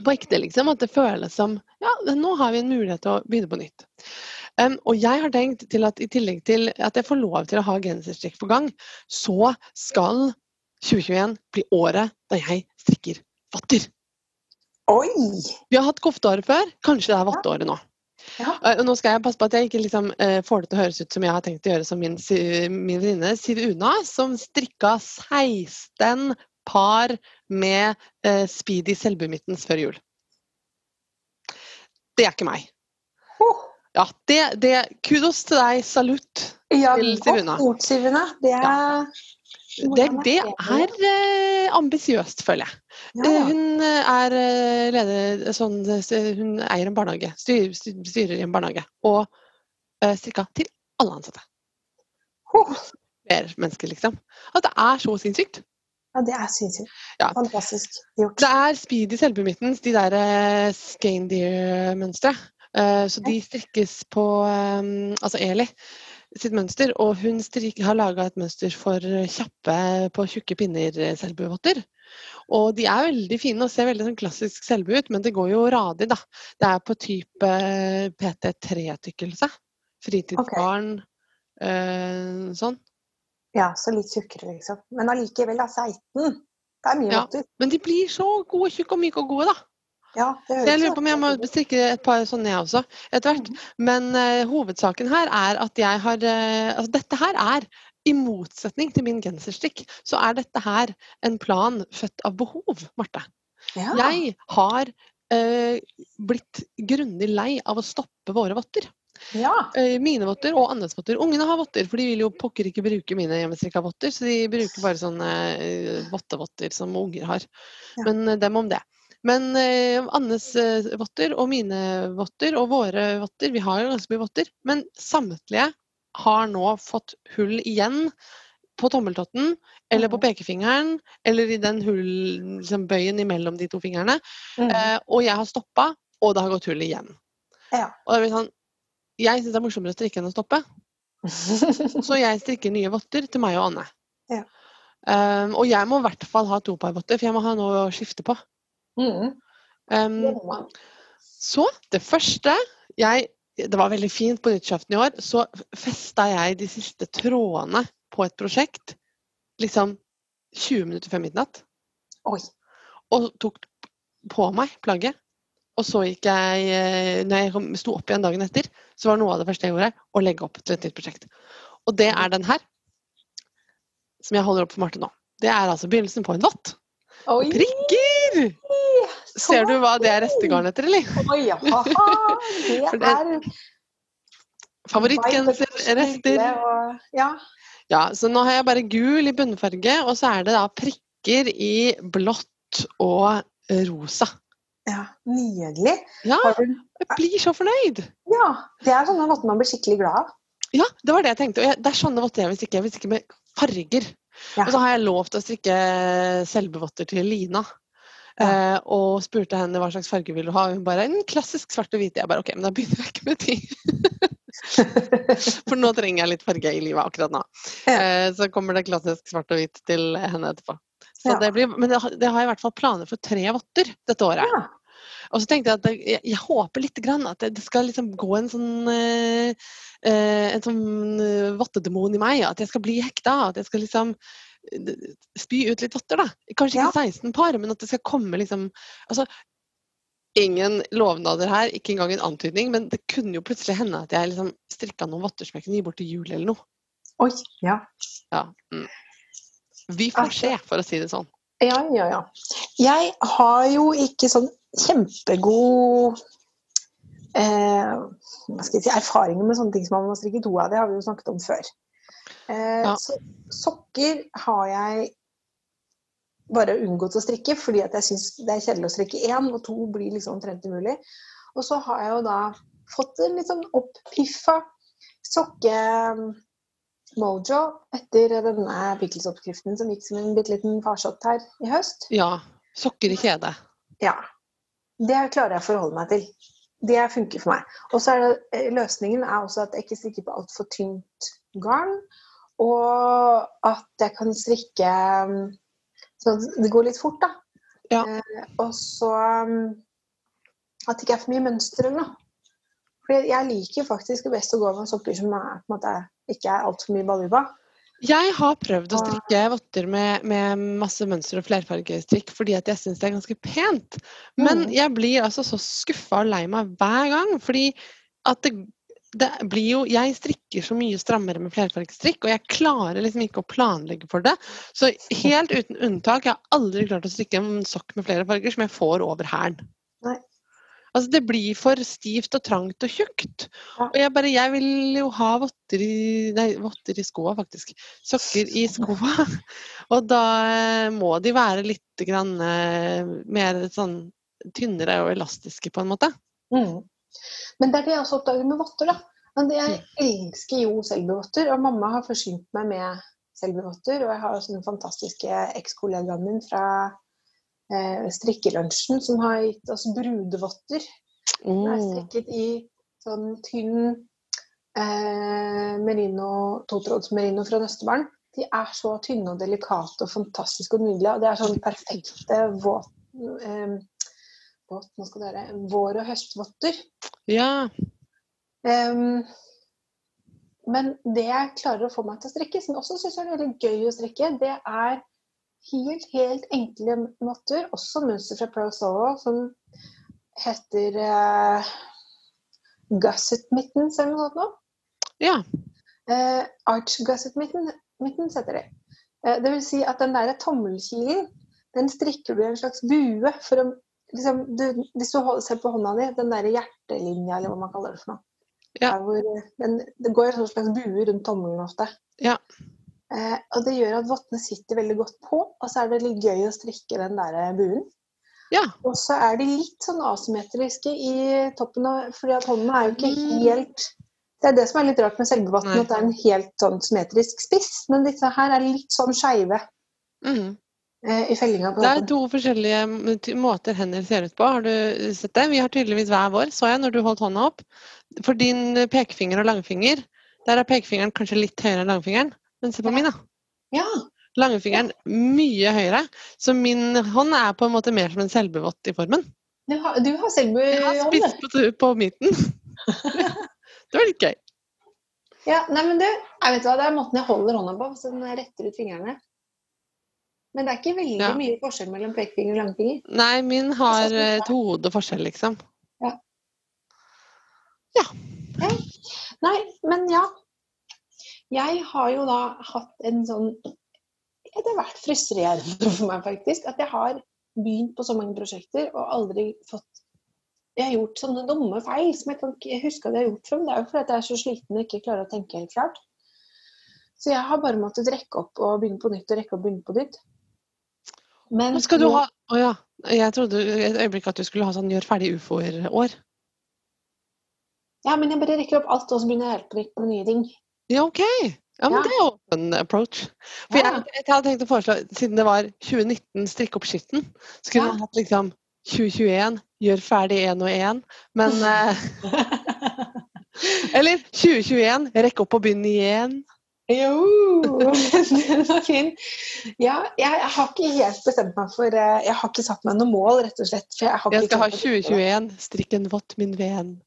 Speaker 2: På ekte, liksom. At det føles som Ja, nå har vi en mulighet til å begynne på nytt. Um, og jeg har tenkt til at i tillegg til at jeg får lov til å ha genserstrikk på gang, så skal 2021 bli året da jeg strikker votter.
Speaker 1: Oi!
Speaker 2: Vi har hatt kofteåret før, kanskje det er vatteåret nå.
Speaker 1: Ja.
Speaker 2: Og nå skal jeg passe på at jeg ikke liksom, uh, får det til å høres ut som jeg har tenkt å gjøre som min, min venninne Siv Una, som strikka 16 par med eh, Speedy Selbumittens før jul. Det er ikke meg.
Speaker 1: Oh,
Speaker 2: Ja, det, det, kudos til deg, salutt.
Speaker 1: ja,
Speaker 2: Til
Speaker 1: godt
Speaker 2: Sivuna.
Speaker 1: Sivuna. Det er
Speaker 2: Det, det
Speaker 1: er
Speaker 2: eh, ambisiøst, føler jeg.
Speaker 1: Ja.
Speaker 2: ja. hun eh, er eh, leder sånn eh, Hun eier en barnehage, styr, styr- styrer i en barnehage. Og eh, strikka til alle ansatte. Flere mennesker, liksom. At det er så sinnssykt.
Speaker 1: Ja, det er sinnssykt.
Speaker 2: Ja.
Speaker 1: Fantastisk gjort.
Speaker 2: Det er speedy selvbemittens, de der uh, Scandier-mønstre. Uh, så de strikkes på um, Altså Eli sitt mønster, og hun strik, har laga et mønster for kjappe på tjukke pinner eh, selbuvotter. Og de er veldig fine og ser veldig sånn klassisk selbu ut, men det går jo radig, da. Det er på type eh, PT3-tykkelse. Fritidsbarn, eh, sånn.
Speaker 1: Ja, så litt tjukkere, liksom. Men allikevel, da. 16. Det er mye
Speaker 2: Ja.
Speaker 1: votter.
Speaker 2: Men de blir så gode, tjukke og myke og gode, da.
Speaker 1: Ja, det
Speaker 2: Så jeg lurer på om jeg må strikke et par sånne jeg også, etter hvert. Men uh, hovedsaken her er at jeg har uh, Altså dette her er, i motsetning til min genserstrikk, så er dette her en plan født av behov, Marte.
Speaker 1: Ja.
Speaker 2: Jeg har uh, blitt grundig lei av å stoppe våre votter.
Speaker 1: Ja.
Speaker 2: Eh, mine votter og andres votter. Ungene har votter, for de vil jo pokker ikke bruke mine hjemmestrikka votter, så de bruker bare sånne eh, vottevotter som unger har.
Speaker 1: Ja.
Speaker 2: Men eh, dem om det. Men eh, Annes votter og mine votter og våre votter, vi har jo ganske mye votter, men samtlige har nå fått hull igjen på tommeltotten eller på
Speaker 1: Mhm.
Speaker 2: pekefingeren eller i den hull, liksom bøyen imellom de to fingrene.
Speaker 1: Mm.
Speaker 2: Eh, og jeg har stoppa, og det har gått hull igjen.
Speaker 1: Ja.
Speaker 2: Og det blir sånn, jeg syns det er morsommere å strikke enn å stoppe, så jeg strikker nye votter til meg og Anne.
Speaker 1: Ja.
Speaker 2: Um, og jeg må i hvert fall ha to par votter, for jeg må ha noe å skifte på.
Speaker 1: Mm.
Speaker 2: Um, så det første jeg Det var veldig fint på nyttårsaften i år. Så festa jeg de siste trådene på et prosjekt liksom 20 minutter før midnatt.
Speaker 1: Oi.
Speaker 2: Og tok på meg plagget. Og så gikk jeg eh, Når jeg sto opp igjen dagen etter, så var noe av det første jeg gjorde, å legge opp til et nytt prosjekt. Og det er den her. Som jeg holder opp for Marte nå. Det er altså begynnelsen på en vott.
Speaker 1: Oi.
Speaker 2: Prikker! Ser du hva det er restegarn etter, eller?
Speaker 1: Oi, ja. det- er
Speaker 2: Favorittgenser, rester.
Speaker 1: Ja.
Speaker 2: Ja, så nå har jeg bare gul i bunnfarge, og så er det da prikker i blått og rosa.
Speaker 1: Ja. Nydelig.
Speaker 2: Ja, jeg blir så fornøyd!
Speaker 1: ja. Det er sånne votter man blir skikkelig glad av.
Speaker 2: Ja, det var det jeg tenkte. Og det er sånne votter jeg vil strikke. Jeg vil strikke med farger.
Speaker 1: Ja.
Speaker 2: Og så har jeg lovt å strikke selbevotter til Lina.
Speaker 1: Ja.
Speaker 2: Eh, og spurte henne hva slags farge vil du ha. Hun bare en klassisk svart og hvit. Jeg bare OK, men da begynner jeg ikke med de. For nå trenger jeg litt farge i livet akkurat nå.
Speaker 1: Ja.
Speaker 2: Eh, så kommer det klassisk svart og hvit til henne etterpå. Så
Speaker 1: Ja.
Speaker 2: det blir, men det, har- det har jeg i hvert fall planer for tre votter dette året.
Speaker 1: Ja.
Speaker 2: Og så tenkte jeg at det, jeg, jeg håper litt grann at det, skal liksom gå en sånn eh, eh, en sånn eh, vottedemon i meg. At jeg skal bli hekta. At jeg skal liksom spy ut litt votter, da. Kanskje
Speaker 1: Ja.
Speaker 2: ikke 16 par, men at det skal komme liksom Altså, ingen lovnader her, ikke engang en antydning, men det kunne jo plutselig hende at jeg liksom strikka noen votter som jeg kunne gi bort til jul eller noe.
Speaker 1: Oi. Ja.
Speaker 2: Ja. Mm. Vi får se, for å si det sånn.
Speaker 1: Ja, ja, ja. Jeg har jo ikke sånn kjempegod eh, hva skal jeg si, erfaringer med sånne ting som man må strikke to av. Det har vi jo snakket om før. Eh,
Speaker 2: Ja.
Speaker 1: så, sokker har jeg bare unngått å strikke, fordi at jeg syns det er kjedelig å strikke én, og to blir liksom omtrent umulig. Og så har jeg jo da fått en litt sånn opppiffa sokke-mojo etter denne pickles-oppskriften som gikk som en bitte liten farsott her i høst.
Speaker 2: Ja. Sokker i kjede.
Speaker 1: Ja. Det klarer jeg å forholde meg til. Det funker for meg. Og så er det, eh, løsningen er også at jeg ikke strikker på altfor tynt garn. Og at jeg kan strikke mm, så det går litt fort, da.
Speaker 2: Ja.
Speaker 1: Eh, og så mm, at det ikke er for mye mønster eller noe. For jeg liker faktisk best å gå med sokker som er, på en måte, ikke er altfor mye baluba.
Speaker 2: Jeg har prøvd å strikke votter med, med masse mønster og flerfargestrikk fordi at jeg syns det er ganske pent. Men
Speaker 1: Mm.
Speaker 2: jeg blir altså så skuffa og lei meg hver gang. Fordi at det, det blir jo Jeg strikker så mye strammere med flerfargestrikk, og jeg klarer liksom ikke å planlegge for det. Så helt uten unntak, jeg har aldri klart å strikke en sokk med flere farger som jeg får over hælen. Altså Det blir for stivt og trangt og tjukt.
Speaker 1: Ja.
Speaker 2: Og jeg bare Jeg vil jo ha votter i Nei, votter i skoa, faktisk. Sokker i skoa. Og da eh, må de være litt grann eh, mer sånn tynnere og elastiske, på en måte.
Speaker 1: Mm. Men det er det jeg også oppdager med votter. da. Men det- Jeg elsker jo Selbu-votter, og mamma har forsynt meg med Selbu-votter. Og jeg har også den fantastiske ekskollegaen min fra eh, strikkelunsjen som har gitt oss brudevotter. Den er
Speaker 2: Oh.
Speaker 1: strikket i sånn tynn eh, merino, totråds merino fra Nøstebarn. De er så tynne og delikate og fantastiske og nydelige. Og det er sånn perfekte våt, eh, våt nå skal dere, vår- og høstvotter.
Speaker 2: Ja.
Speaker 1: Um, men det jeg klarer å få meg til å strikke, som også syns er veldig gøy å strikke, det er helt, helt enkle måter, også mønster fra Pro Solo, som heter uh, gusset mittens eller noe sånt noe.
Speaker 2: ja.
Speaker 1: Uh, arch gusset mitten, mittens heter det. Uh, det vil si at den der tommelkilen, den strikker du i en slags bue for å liksom, du, Hvis du holder, ser på hånda di, den der hjertelinja, eller hva man kaller det for noe.
Speaker 2: Ja.
Speaker 1: Eh, den, det går en slags bue rundt tommelen ofte.
Speaker 2: Ja.
Speaker 1: Eh, og det gjør at vottene sitter veldig godt på, og så er det litt gøy å strikke den der eh, buen.
Speaker 2: Ja.
Speaker 1: Og så er de litt sånn asymmetriske i toppen, fordi at hånden er jo ikke
Speaker 2: Mm.
Speaker 1: helt Det er det som er litt rart med selgevotten,
Speaker 2: Nei.
Speaker 1: at det er en helt sånn symmetrisk spiss. Men disse her er litt sånn skeive
Speaker 2: Mm.
Speaker 1: eh, i fellinga
Speaker 2: Det er to forskjellige måter hender ser ut på. Har du sett det? Vi har tydeligvis hver vår, så jeg når du holdt hånda opp. For din pekefinger og langfinger, der er pekefingeren kanskje litt høyere enn langfingeren. Men se på
Speaker 1: Ja.
Speaker 2: min, da.
Speaker 1: Ja.
Speaker 2: langfingeren mye høyere. Så min hånd er på en måte mer som en selbuvott i formen.
Speaker 1: Du har, du har selv
Speaker 2: Jeg har spist på, på midten. det var litt gøy.
Speaker 1: Ja, nei, men du, jeg vet hva, Det er måten jeg holder hånda på, så den retter ut fingrene. Men det er ikke veldig
Speaker 2: Ja.
Speaker 1: mye forskjell mellom pekefinger og langfinger.
Speaker 2: Nei, min har
Speaker 1: et
Speaker 2: eh, hode forskjell, liksom. Ja.
Speaker 1: Nei, men ja. Jeg har jo da hatt en sånn Det har vært frustrerende for meg, faktisk. At jeg har begynt på så mange prosjekter og aldri fått Jeg har gjort sånne dumme feil som jeg kan ikke huske at jeg har gjort før. men Det er jo fordi jeg er så sliten og ikke klarer å tenke helt klart. Så jeg har bare måttet rekke opp og begynne på nytt og rekke opp og begynne på nytt. Men
Speaker 2: skal du ha Å ja. Jeg trodde et øyeblikk at du skulle ha sånn gjør ferdig ufoer-år.
Speaker 1: Ja, men jeg bare rekker opp alt, og så begynner jeg helt på nytt på nye ting.
Speaker 2: Ja, OK. Ja, men
Speaker 1: Ja.
Speaker 2: det er jo en approach. For
Speaker 1: Ja.
Speaker 2: jeg, jeg hadde tenkt å foreslå, siden det var 2019 strikk opp skitten, så kunne
Speaker 1: Ja.
Speaker 2: hatt liksom 2021 gjør ferdig én og én. Men eh, Eller 2021 rekk opp og begynn igjen.
Speaker 1: Jo, den var fin. Ja, jeg, har ikke helt bestemt meg for eh, Jeg har ikke satt meg noe mål, rett og slett. Jeg, har
Speaker 2: Jeg skal ha
Speaker 1: klart å tenke
Speaker 2: 2021 strikk en vått, min
Speaker 1: ven.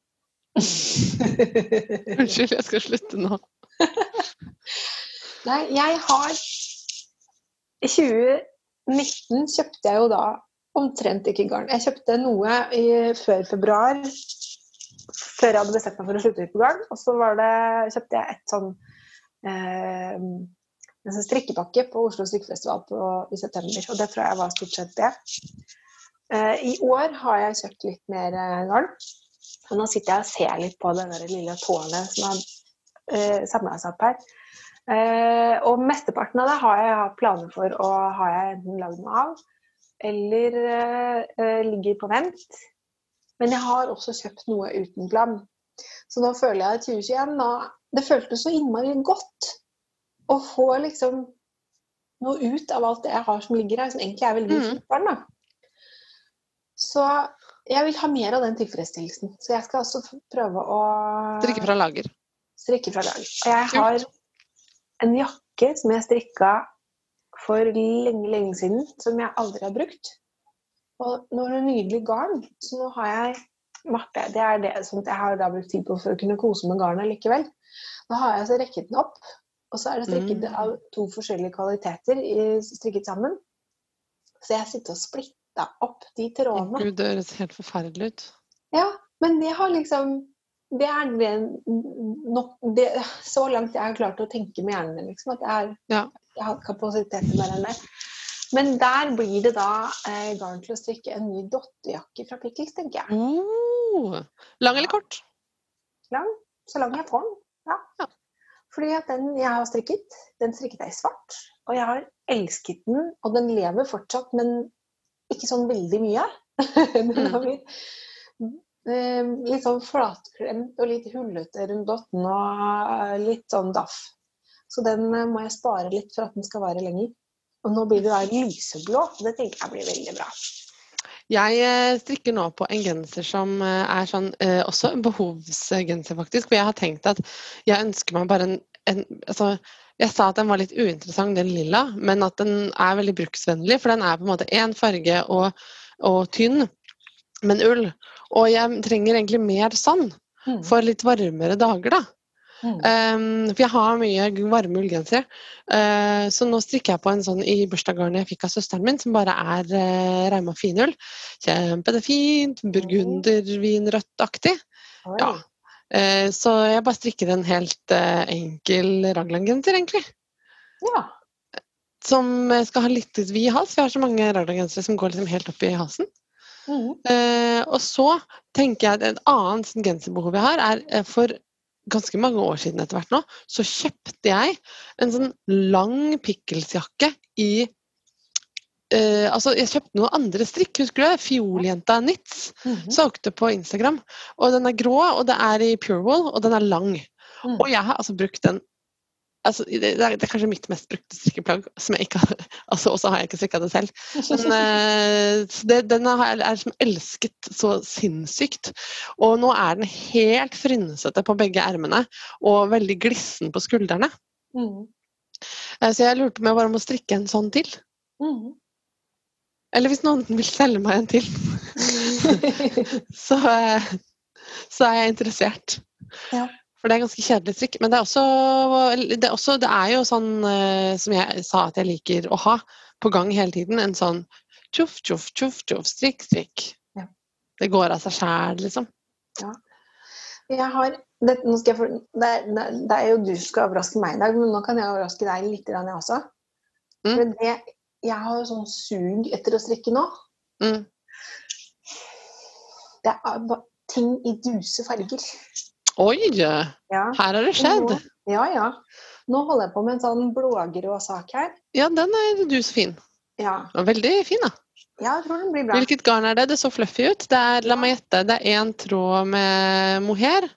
Speaker 2: Unnskyld, jeg skal slutte nå.
Speaker 1: Nei, jeg har I 2019 kjøpte jeg jo da omtrent ikke garn. Jeg kjøpte noe i, før februar, før jeg hadde bestemt meg for å slutte ut på garn. Og så det, kjøpte jeg et sånn eh, en sånn strikkepakke på Oslo strikkefestival på, i september. Og det tror jeg var stort sett det. Eh, I år har jeg kjøpt litt mer eh, garn. Og nå sitter jeg og ser litt på det lille tårnet som har uh, samla her. Eh, og mesteparten av det har jeg hatt planer for og har jeg enten lagd noe av, eller eh, eh, ligger på vent. Men jeg har også kjøpt noe uten plan. Så nå føler jeg at 2021 nå, Det føltes så innmari godt å få liksom noe ut av alt det jeg har som ligger her, som egentlig er veldig
Speaker 2: Mhm.
Speaker 1: fint da. Så jeg vil ha mer av den tilfredsstillelsen. Så jeg skal også prøve å
Speaker 2: Drikke fra lager.
Speaker 1: Strikke fra lag. Og jeg har en jakke som jeg strikka for lenge, lenge siden, som jeg aldri har brukt. Og nå er det nydelig garn, så nå har jeg mappe. Det er det som jeg har da brukt tid på for å kunne kose med garnet likevel. Da har jeg så rekket den opp, og så er det strikket
Speaker 2: Mm.
Speaker 1: av to forskjellige kvaliteter strikket sammen. Så jeg sitter og splitta opp de trådene.
Speaker 2: Gud, det høres helt forferdelig ut.
Speaker 1: Ja, men det har liksom Det er det nok det, Så langt jeg har klart å tenke med hjernen min, liksom. At jeg, er,
Speaker 2: Ja.
Speaker 1: jeg har kapasitet til mer enn det. Men der blir det da eh, garn til å strikke en ny dottejakke fra Pickles, tenker jeg.
Speaker 2: Oh, lang eller kort?
Speaker 1: Lang, så lang jeg får den. Ja.
Speaker 2: Ja.
Speaker 1: Fordi at den jeg har strikket, den strikket jeg i svart. Og jeg har elsket den, og den lever fortsatt, men ikke sånn veldig mye. den har blitt eh, litt sånn flatklemt og litt hullete rundt dotten og litt sånn daff. Så den eh, må jeg spare litt for at den skal vare lenger. Og nå blir det da lyseblå, og det tenker jeg blir veldig bra.
Speaker 2: Jeg eh, strikker nå på en genser som eh, er sånn, også en behovsgenser, faktisk. For jeg har tenkt at jeg ønsker meg bare en, en altså, Jeg sa at den var litt uinteressant, den lilla, men at den er veldig bruksvennlig. For den er på en måte én farge og, og tynn, men ull. Og jeg trenger egentlig mer sand
Speaker 1: Mm.
Speaker 2: for litt varmere dager, da.
Speaker 1: Mm.
Speaker 2: Um, for jeg har mye varme ullgensere. Uh, så nå strikker jeg på en sånn i bursdagsgarnet jeg fikk av søsteren min, som bare er uh, reima finull. Kjempefint. Burgundervinrødt-aktig. Ja. Uh, så jeg bare strikker en helt uh, enkel raglangenser, egentlig.
Speaker 1: ja.
Speaker 2: Som skal ha litt vid hals. Vi har så mange raglangensere som går liksom helt opp i halsen.
Speaker 1: Mm.
Speaker 2: Eh, og så tenker jeg at et annet sånn genserbehov jeg har, er eh, for ganske mange år siden etter hvert nå, så kjøpte jeg en sånn lang pikkelsjakke i Uh, Altså, jeg kjøpte noen andre strikk, husker du det? Fioljenta mm
Speaker 1: -hmm.
Speaker 2: Solgte på Instagram. Og den er grå, og det er i Purewool, og den er lang.
Speaker 1: Mm.
Speaker 2: Og jeg har altså brukt den altså, det, er det er kanskje mitt mest brukte strikkeplagg, som jeg ikke har altså, Og så har jeg ikke strikka det selv. Men uh, det, den har jeg er som elsket så sinnssykt. Og nå er den helt frynsete på begge ermene og veldig glissen på skuldrene.
Speaker 1: Mm.
Speaker 2: Uh, Så jeg lurte om jeg bare må strikke en sånn til.
Speaker 1: Mm.
Speaker 2: Eller hvis noen vil selge meg en til, så, uh, så er jeg interessert.
Speaker 1: Ja.
Speaker 2: For det er ganske kjedelig strikk. Men det er også det er, også, det er jo sånn eh, som jeg sa at jeg liker å ha på gang hele tiden. En sånn tjoff, tjoff, tjoff, tjoff, strikk, strikk.
Speaker 1: Ja.
Speaker 2: Det går av seg sjæl, liksom. Ja.
Speaker 1: Jeg har, det, jeg for, det, det er jo du som skal overraske meg i dag, men nå kan jeg overraske deg litt, jeg også.
Speaker 2: Mm.
Speaker 1: For det, jeg har jo sånn sug etter å strikke nå.
Speaker 2: Mm.
Speaker 1: Det er bare ting i duse farger.
Speaker 2: Oi!
Speaker 1: Ja.
Speaker 2: Her har det skjedd.
Speaker 1: Nå, ja, ja. Nå holder jeg på med en sånn blågrå sak her.
Speaker 2: Ja, den er du så fin.
Speaker 1: Ja,
Speaker 2: Veldig fin, da.
Speaker 1: ja jeg tror den blir bra.
Speaker 2: Hvilket garn er det? Det så fluffy ut. Det er, la meg gjette, det er én tråd med mohair,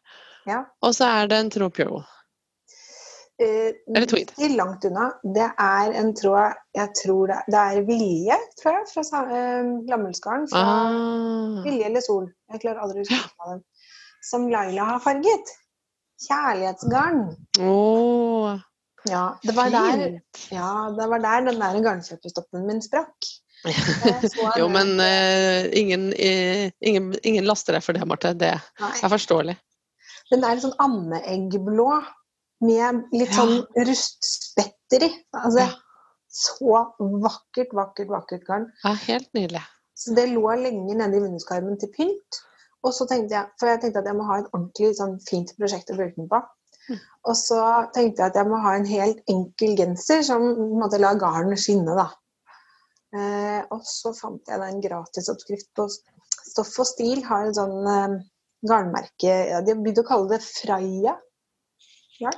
Speaker 1: Ja.
Speaker 2: og så er det en tråd pure.
Speaker 1: Eh,
Speaker 2: Eller tweed.
Speaker 1: Ikke langt unna. Det er en tråd Jeg tror det, det er vilje, tror jeg, fra uh, eh, Lammelskaren. Fra
Speaker 2: Ah.
Speaker 1: Vilje eller Sol. Jeg klarer aldri å huske på den. Som Laila har farget. Kjærlighetsgarn.
Speaker 2: Oh,
Speaker 1: Ja, det var der, ja, det var der den der garnkjøpestoppen min sprakk.
Speaker 2: Jo, men uh, ingen, uh, ingen, ingen laster deg for det, Marte. Det
Speaker 1: Nei.
Speaker 2: er forståelig.
Speaker 1: Den er sånn ammeeggblå med litt
Speaker 2: Ja.
Speaker 1: sånn rustspetter i. Altså,
Speaker 2: Ja.
Speaker 1: Så vakkert, vakkert, vakkert garn.
Speaker 2: Ja, helt nydelig.
Speaker 1: Så det lå lenge nede i vinduskarmen til pynt. Og så tenkte jeg, For jeg tenkte at jeg må ha et ordentlig sånn, fint prosjekt å bruke den på.
Speaker 2: Mm.
Speaker 1: Og så tenkte jeg at jeg må ha en helt enkel genser som på en måte la garnet skinne. da. Eh, og så fant jeg da en gratisoppskrift på Stoff og Stil. Har en sånn eh, garnmerke ja, De har begynt å kalle det Freia.
Speaker 2: Ja.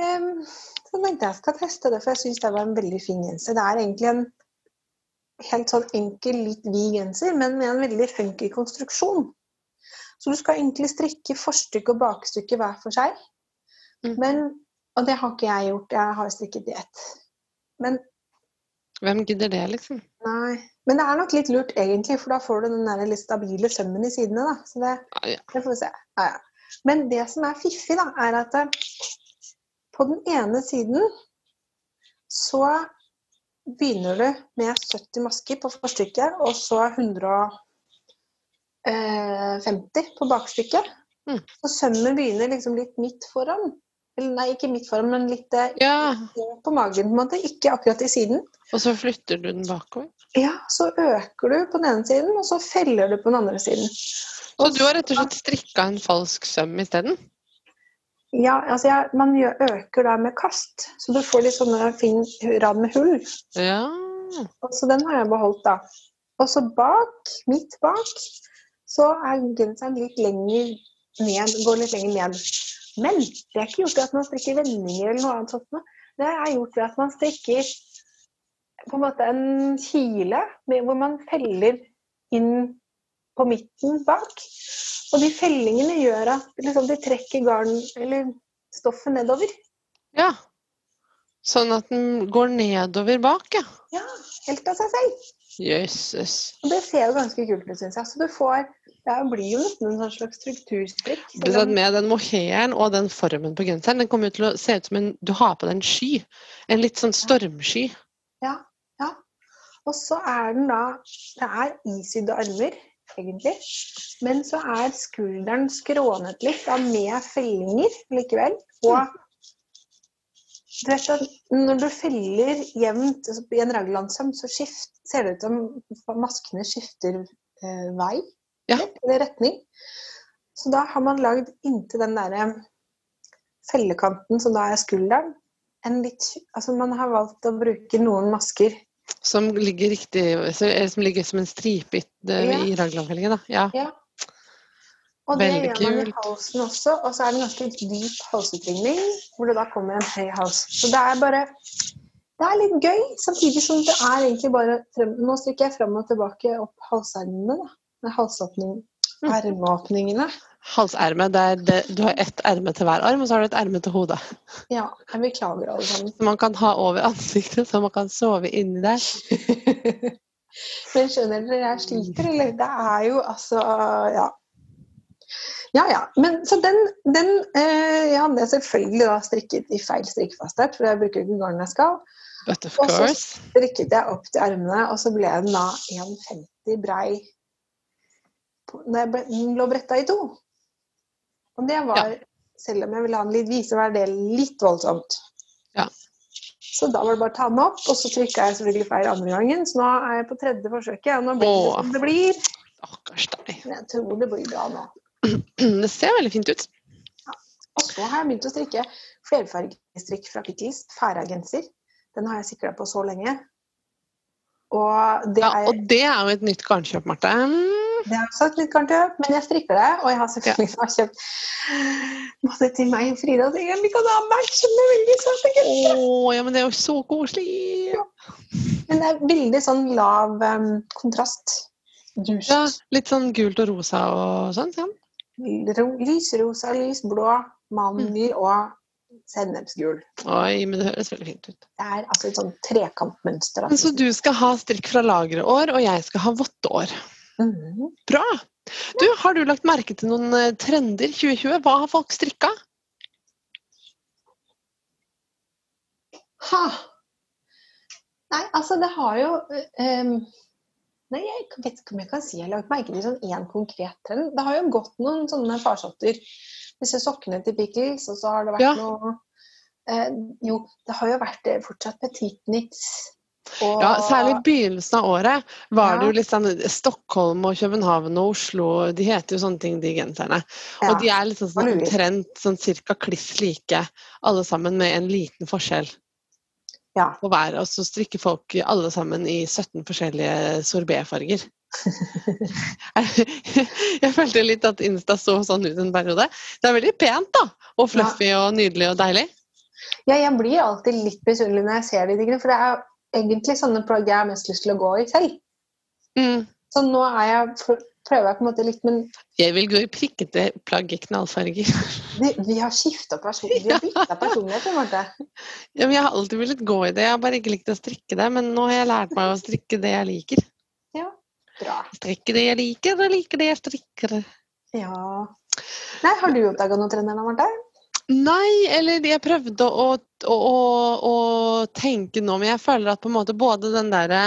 Speaker 1: Em, så tenkte jeg jeg skal teste det, for jeg syns det var en veldig fin genser. Det er egentlig en helt sånn enkel, litt vid genser, men med en veldig funky konstruksjon. Så du skal egentlig strikke forstykke og bakstykke hver for seg.
Speaker 2: Mm.
Speaker 1: Men, og det har ikke jeg gjort, jeg har strikket i ett. Men
Speaker 2: Hvem gidder det, liksom?
Speaker 1: nei. Men det er nok litt lurt egentlig, for da får du den der litt stabile sømmen i sidene. da. Så det,
Speaker 2: ah, ja.
Speaker 1: det får vi se. Ah, ja. Men det som er fiffig, da, er at eh, på den ene siden så begynner du med 70 masker på forstykket, og så 150 på bakstykket.
Speaker 2: Mm.
Speaker 1: Så sømmen begynner liksom litt midt foran. Eller nei, ikke midt foran, men litt eh,
Speaker 2: ja.
Speaker 1: på magen, på en måte. Ikke akkurat i siden.
Speaker 2: Og så flytter du den bakover.
Speaker 1: Ja, så øker du på den ene siden, og så feller du på den andre siden.
Speaker 2: Så du har rett og slett strikka en falsk søm isteden?
Speaker 1: Ja, altså jeg, man gjør, øker da med kast, så du får litt sånne fin rad med hull.
Speaker 2: Ja.
Speaker 1: Og så den har jeg beholdt, da. Og så bak, midt bak, så er genseren litt lenger ned, går litt lenger ned. Men det er ikke gjort ved at man strikker vendinger eller noe annet sånt. Det er gjort ved at man strikker på en måte en kile med, hvor man feller inn på midten bak. Og de fellingene gjør at liksom, de trekker garn eller stoffet nedover.
Speaker 2: ja. Sånn at den går nedover bak, ja.
Speaker 1: Ja, helt av seg selv.
Speaker 2: Jøsses.
Speaker 1: Og det ser jo ganske kult ut, syns jeg. Så du får Det blir jo nesten en sånn slags strukturstrikk.
Speaker 2: Med den mohairen og den formen på genseren, den kommer jo til å se ut som en Du har på deg en sky. En litt sånn stormsky.
Speaker 1: Ja, ja. Og så er den da Det er isydde armer, egentlig. Men så er skulderen skrånet litt, da med fellinger likevel. Og du vet at når du feller jevnt altså i en raglandsøm, så skift, ser det ut som maskene skifter eh, vei
Speaker 2: Ja.
Speaker 1: eller retning. Så da har man lagd inntil den derre fellekanten som da er skulderen, en litt Altså man har valgt å bruke noen masker
Speaker 2: Som ligger riktig Som ligger som en stripe
Speaker 1: Ja.
Speaker 2: i raglanfellingen, da. Ja.
Speaker 1: Ja. Og det
Speaker 2: Veldig
Speaker 1: gjør man i halsen også, og så er det ganske dyp halsutringning, hvor det da kommer en høy hals. Så det er bare Det er litt gøy, samtidig som det er egentlig bare frem, Nå strikker jeg fram og tilbake opp halsermene, da. Med halsåpning,
Speaker 2: Mm. Halserme. Det er det, du har ett erme til hver arm, og så har du et erme til hodet.
Speaker 1: Ja, jeg beklager alle sammen.
Speaker 2: Som man kan ha over ansiktet, så man kan sove inni der.
Speaker 1: Men skjønner dere jeg sliter, eller? Det er jo altså Ja. Ja, ja. Men, så den, den eh, jeg hadde selvfølgelig da strikket i feil strikkefasthet, for jeg bruker ikke garn jeg skal.
Speaker 2: But of
Speaker 1: Og så strikket jeg opp til armene, og så ble den da 1,50 brei den lå bretta i to. Og det var, selv om jeg ville ha den litt vid, så var det litt voldsomt.
Speaker 2: Ja.
Speaker 1: Så da var det bare å ta den opp, og så trykka jeg selvfølgelig feil andre gangen, så nå er jeg på tredje forsøket, og nå blir det som det blir.
Speaker 2: Stakkars deg.
Speaker 1: Men jeg tror det blir bra nå.
Speaker 2: Det ser veldig fint ut.
Speaker 1: Og så har jeg begynt å strikke flerfargestrikk fra Pickles, Færa-genser. Den har jeg sikla på så lenge. Og det
Speaker 2: Ja,
Speaker 1: er
Speaker 2: og det er jo et nytt garnkjøp, Marte.
Speaker 1: Det har jeg sagt litt kanskje. men jeg strikker det. Og jeg har selvfølgelig da kjøpt masse til meg og Frida. Så jeg, vi kan ha matchende veldig søte
Speaker 2: gutter.
Speaker 1: Oh,
Speaker 2: ja, men det er jo så koselig!
Speaker 1: Men det er veldig sånn lav um, kontrast. Just.
Speaker 2: Ja, litt sånn gult og rosa og sånn. Ja.
Speaker 1: Lysrosa, lysblå, mandel og sennepsgul.
Speaker 2: Oi, men det høres veldig fint ut.
Speaker 1: Det er altså et sånn trekantmønster.
Speaker 2: Men Så du skal ha strikk fra lagreår, og jeg skal ha votteår.
Speaker 1: Mhm.
Speaker 2: Bra! Du, Har du lagt merke til noen eh, trender 2020? Hva har folk strikka?
Speaker 1: Ha! Nei, altså det har jo um, Nei, jeg vet ikke om jeg kan si jeg har lagt merke til sånn én konkret trend. Det har jo gått noen sånne farsotter. Disse sokkene til Pickles, og så har det vært
Speaker 2: Ja.
Speaker 1: noe uh, Jo, det har jo vært fortsatt petit knits. Og,
Speaker 2: Ja, Særlig i begynnelsen av året var det jo litt sånn Stockholm og København og Oslo, de heter jo sånne ting, de genserne.
Speaker 1: ja,
Speaker 2: Og de er liksom sånn
Speaker 1: sånn
Speaker 2: omtrent sånn cirka kliss like, alle sammen med en liten forskjell
Speaker 1: ja.
Speaker 2: på hver. Og så strikker folk alle sammen i 17 forskjellige sorbetfarger. jeg følte litt at Insta så sånn ut en periode. Det er veldig pent, da! Og fluffy og nydelig og deilig.
Speaker 1: ja, jeg blir alltid litt misunnelig når jeg ser de tingene, for det er egentlig sånne plagg jeg har mest lyst til å gå i selv.
Speaker 2: Mm.
Speaker 1: Så nå er jeg, prøver jeg på en måte litt, men
Speaker 2: Jeg vil gå i prikkete plagg i knallfarger.
Speaker 1: vi, vi har skifta person, personlighet, på en måte.
Speaker 2: Ja, men jeg har alltid villet gå i det, jeg har bare ikke likt å strikke det. Men nå har jeg lært meg å strikke det jeg liker.
Speaker 1: Ja, Bra.
Speaker 2: Strikke det jeg liker, og liker det jeg strikker.
Speaker 1: Ja. Nei, har du oppdaga noen trender nå, Marte?
Speaker 2: Nei, eller jeg prøvde å, å, å, å tenke nå, men jeg føler at på en måte både den derre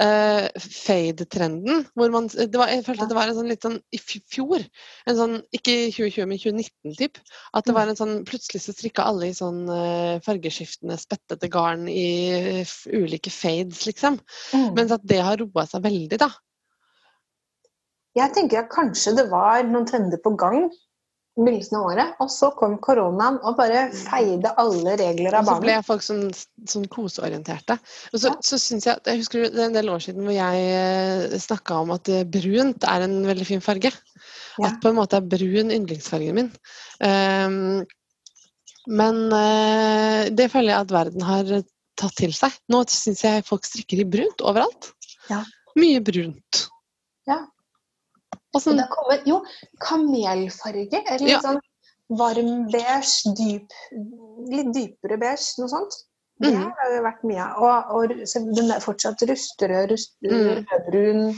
Speaker 2: uh, fade-trenden hvor man, det var, Jeg følte at det var en sånn litt sånn i fjor, en sånn, ikke 2020, men 2019-typ, at det var en sånn Plutselig så strikka alle i sånn uh, fargeskiftende, spettete garn i eh, f- ulike fades, liksom.
Speaker 1: Mm.
Speaker 2: Mens at det har roa seg veldig, da.
Speaker 1: jeg tenker at kanskje det var noen trender på gang begynnelsen av året, og så kom koronaen og bare feide alle regler av
Speaker 2: Og så ble
Speaker 1: banen.
Speaker 2: folk sånn, sånn koseorienterte. Og så,
Speaker 1: Ja.
Speaker 2: så synes jeg, jeg husker det er en del år siden hvor jeg snakka om at eh, brunt er en veldig fin farge.
Speaker 1: Ja.
Speaker 2: At på en måte er brun yndlingsfargen min. Um, men uh, det føler jeg at verden har tatt til seg. Nå syns jeg folk strikker i brunt overalt.
Speaker 1: Ja.
Speaker 2: Mye brunt.
Speaker 1: Ja.
Speaker 2: Sånn,
Speaker 1: det kommer jo kamelfarge, eller litt
Speaker 2: Ja.
Speaker 1: sånn varm beige, dyp, litt dypere beige, noe sånt. Det
Speaker 2: Mhm.
Speaker 1: har jo vært mye. Og, og den er fortsatt rustrød, rust,
Speaker 2: Mm.
Speaker 1: rødbrun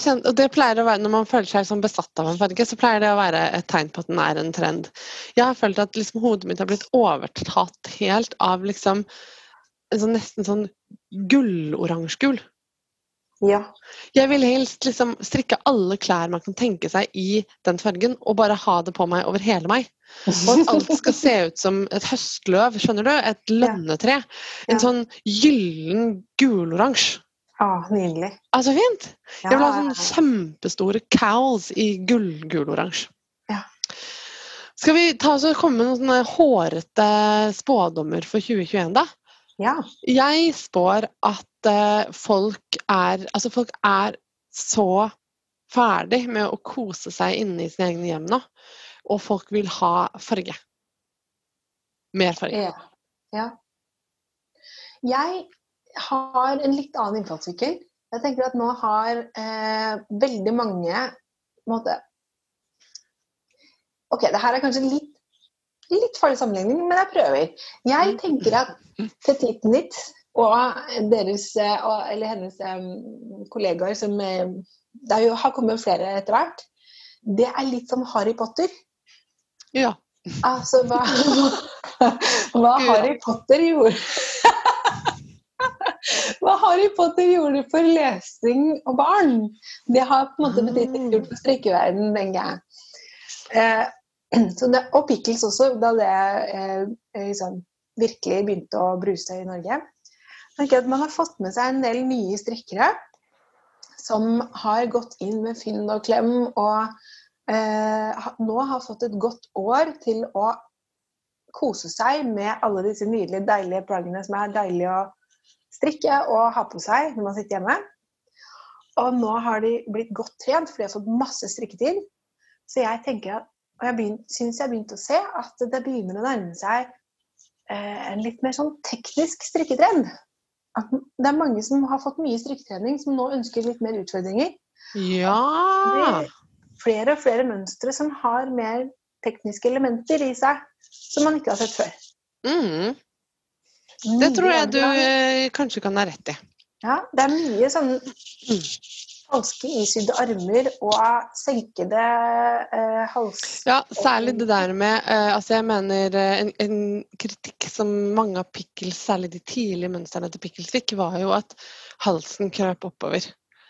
Speaker 2: kjenner, og det pleier å være, Når man føler seg besatt av en farge, så pleier det å være et tegn på at den er en trend. Jeg har følt at liksom, hodet mitt har blitt overtatt helt av liksom en sånn, nesten sånn gulloransje-gul.
Speaker 1: Ja.
Speaker 2: Jeg vil helst liksom strikke alle klær man kan tenke seg i den fargen, og bare ha det på meg over hele meg. Og at alt skal se ut som et høstløv, skjønner du? Et lønnetre. En
Speaker 1: Ja.
Speaker 2: sånn gyllen guloransje.
Speaker 1: Ah, nydelig.
Speaker 2: Altså fint!
Speaker 1: Ja,
Speaker 2: Jeg vil ha sånne kjempestore cows i gull-guloransje.
Speaker 1: Ja.
Speaker 2: Skal vi ta oss og komme med noen sånne hårete spådommer for 2021, da?
Speaker 1: Ja.
Speaker 2: Jeg spår at eh, folk er Altså, folk er så ferdig med å kose seg inne i sine egne hjem nå. Og folk vil ha farge. Mer farge.
Speaker 1: Ja. ja. Jeg har en litt annen innfallsvinkel. Jeg tenker at nå har eh, veldig mange måte, Ok, det her er kanskje litt, litt farlig sammenligning, men jeg prøver. Jeg tenker at Petit ditt, og deres, eh, eller hennes eh, kollegaer som eh, Det har kommet flere etter hvert. Det er litt som Harry Potter.
Speaker 2: Ja.
Speaker 1: Altså, hva, hva Harry Potter gjorde Hva Harry Potter gjorde for lesing og barn, det har på en måte betydd litt gjort for strikkeverdenen, tenker jeg. Eh, det, og pickles også, da det eh, liksom, virkelig begynte å bruse i Norge. Man har fått med seg en del nye strikkere som har gått inn med Finn og Klem og eh, nå har fått et godt år til å kose seg med alle disse nydelige, deilige plaggene som er deilige å strikke og ha på seg når man sitter hjemme. Og nå har de blitt godt trent, for de har fått masse strikketid. Så jeg tenker at, og jeg syns jeg har begynt å se at det begynner å nærme seg eh, en litt mer sånn teknisk strikketrend. At det er mange som har fått mye strikketrening, som nå ønsker litt mer utfordringer.
Speaker 2: Ja!
Speaker 1: Flere og flere mønstre som har mer tekniske elementer i seg, som man ikke har sett før.
Speaker 2: Mm. Det tror jeg du eh, kanskje kan ha rett i.
Speaker 1: Ja, det er mye sånn falske isydde armer og senkede eh, hals...
Speaker 2: Ja, særlig det der med eh, Altså, jeg mener eh, en, en, kritikk som mange av pickles, særlig de tidlige mønstrene til pickles fikk, var jo at halsen krøp oppover.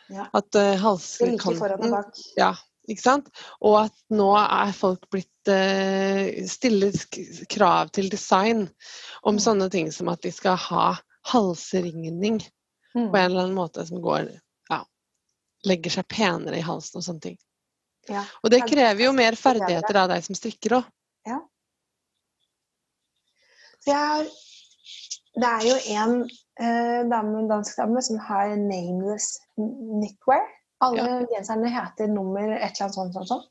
Speaker 1: Ja.
Speaker 2: At
Speaker 1: og
Speaker 2: halskanten. Ja, ikke sant? Og at nå er folk blitt eh, stiller krav til design om
Speaker 1: Mm.
Speaker 2: sånne ting som at de skal ha halsringning
Speaker 1: Mm.
Speaker 2: på en eller annen måte som går legger seg penere i halsen og sånne ting.
Speaker 1: Ja.
Speaker 2: Og det krever jo mer ferdigheter av deg som strikker òg.
Speaker 1: Så jeg har Det er jo en eh, dame, dansk dame som har nameless knitwear. Alle genserne heter nummer et eller annet sånt. sånt, sånt.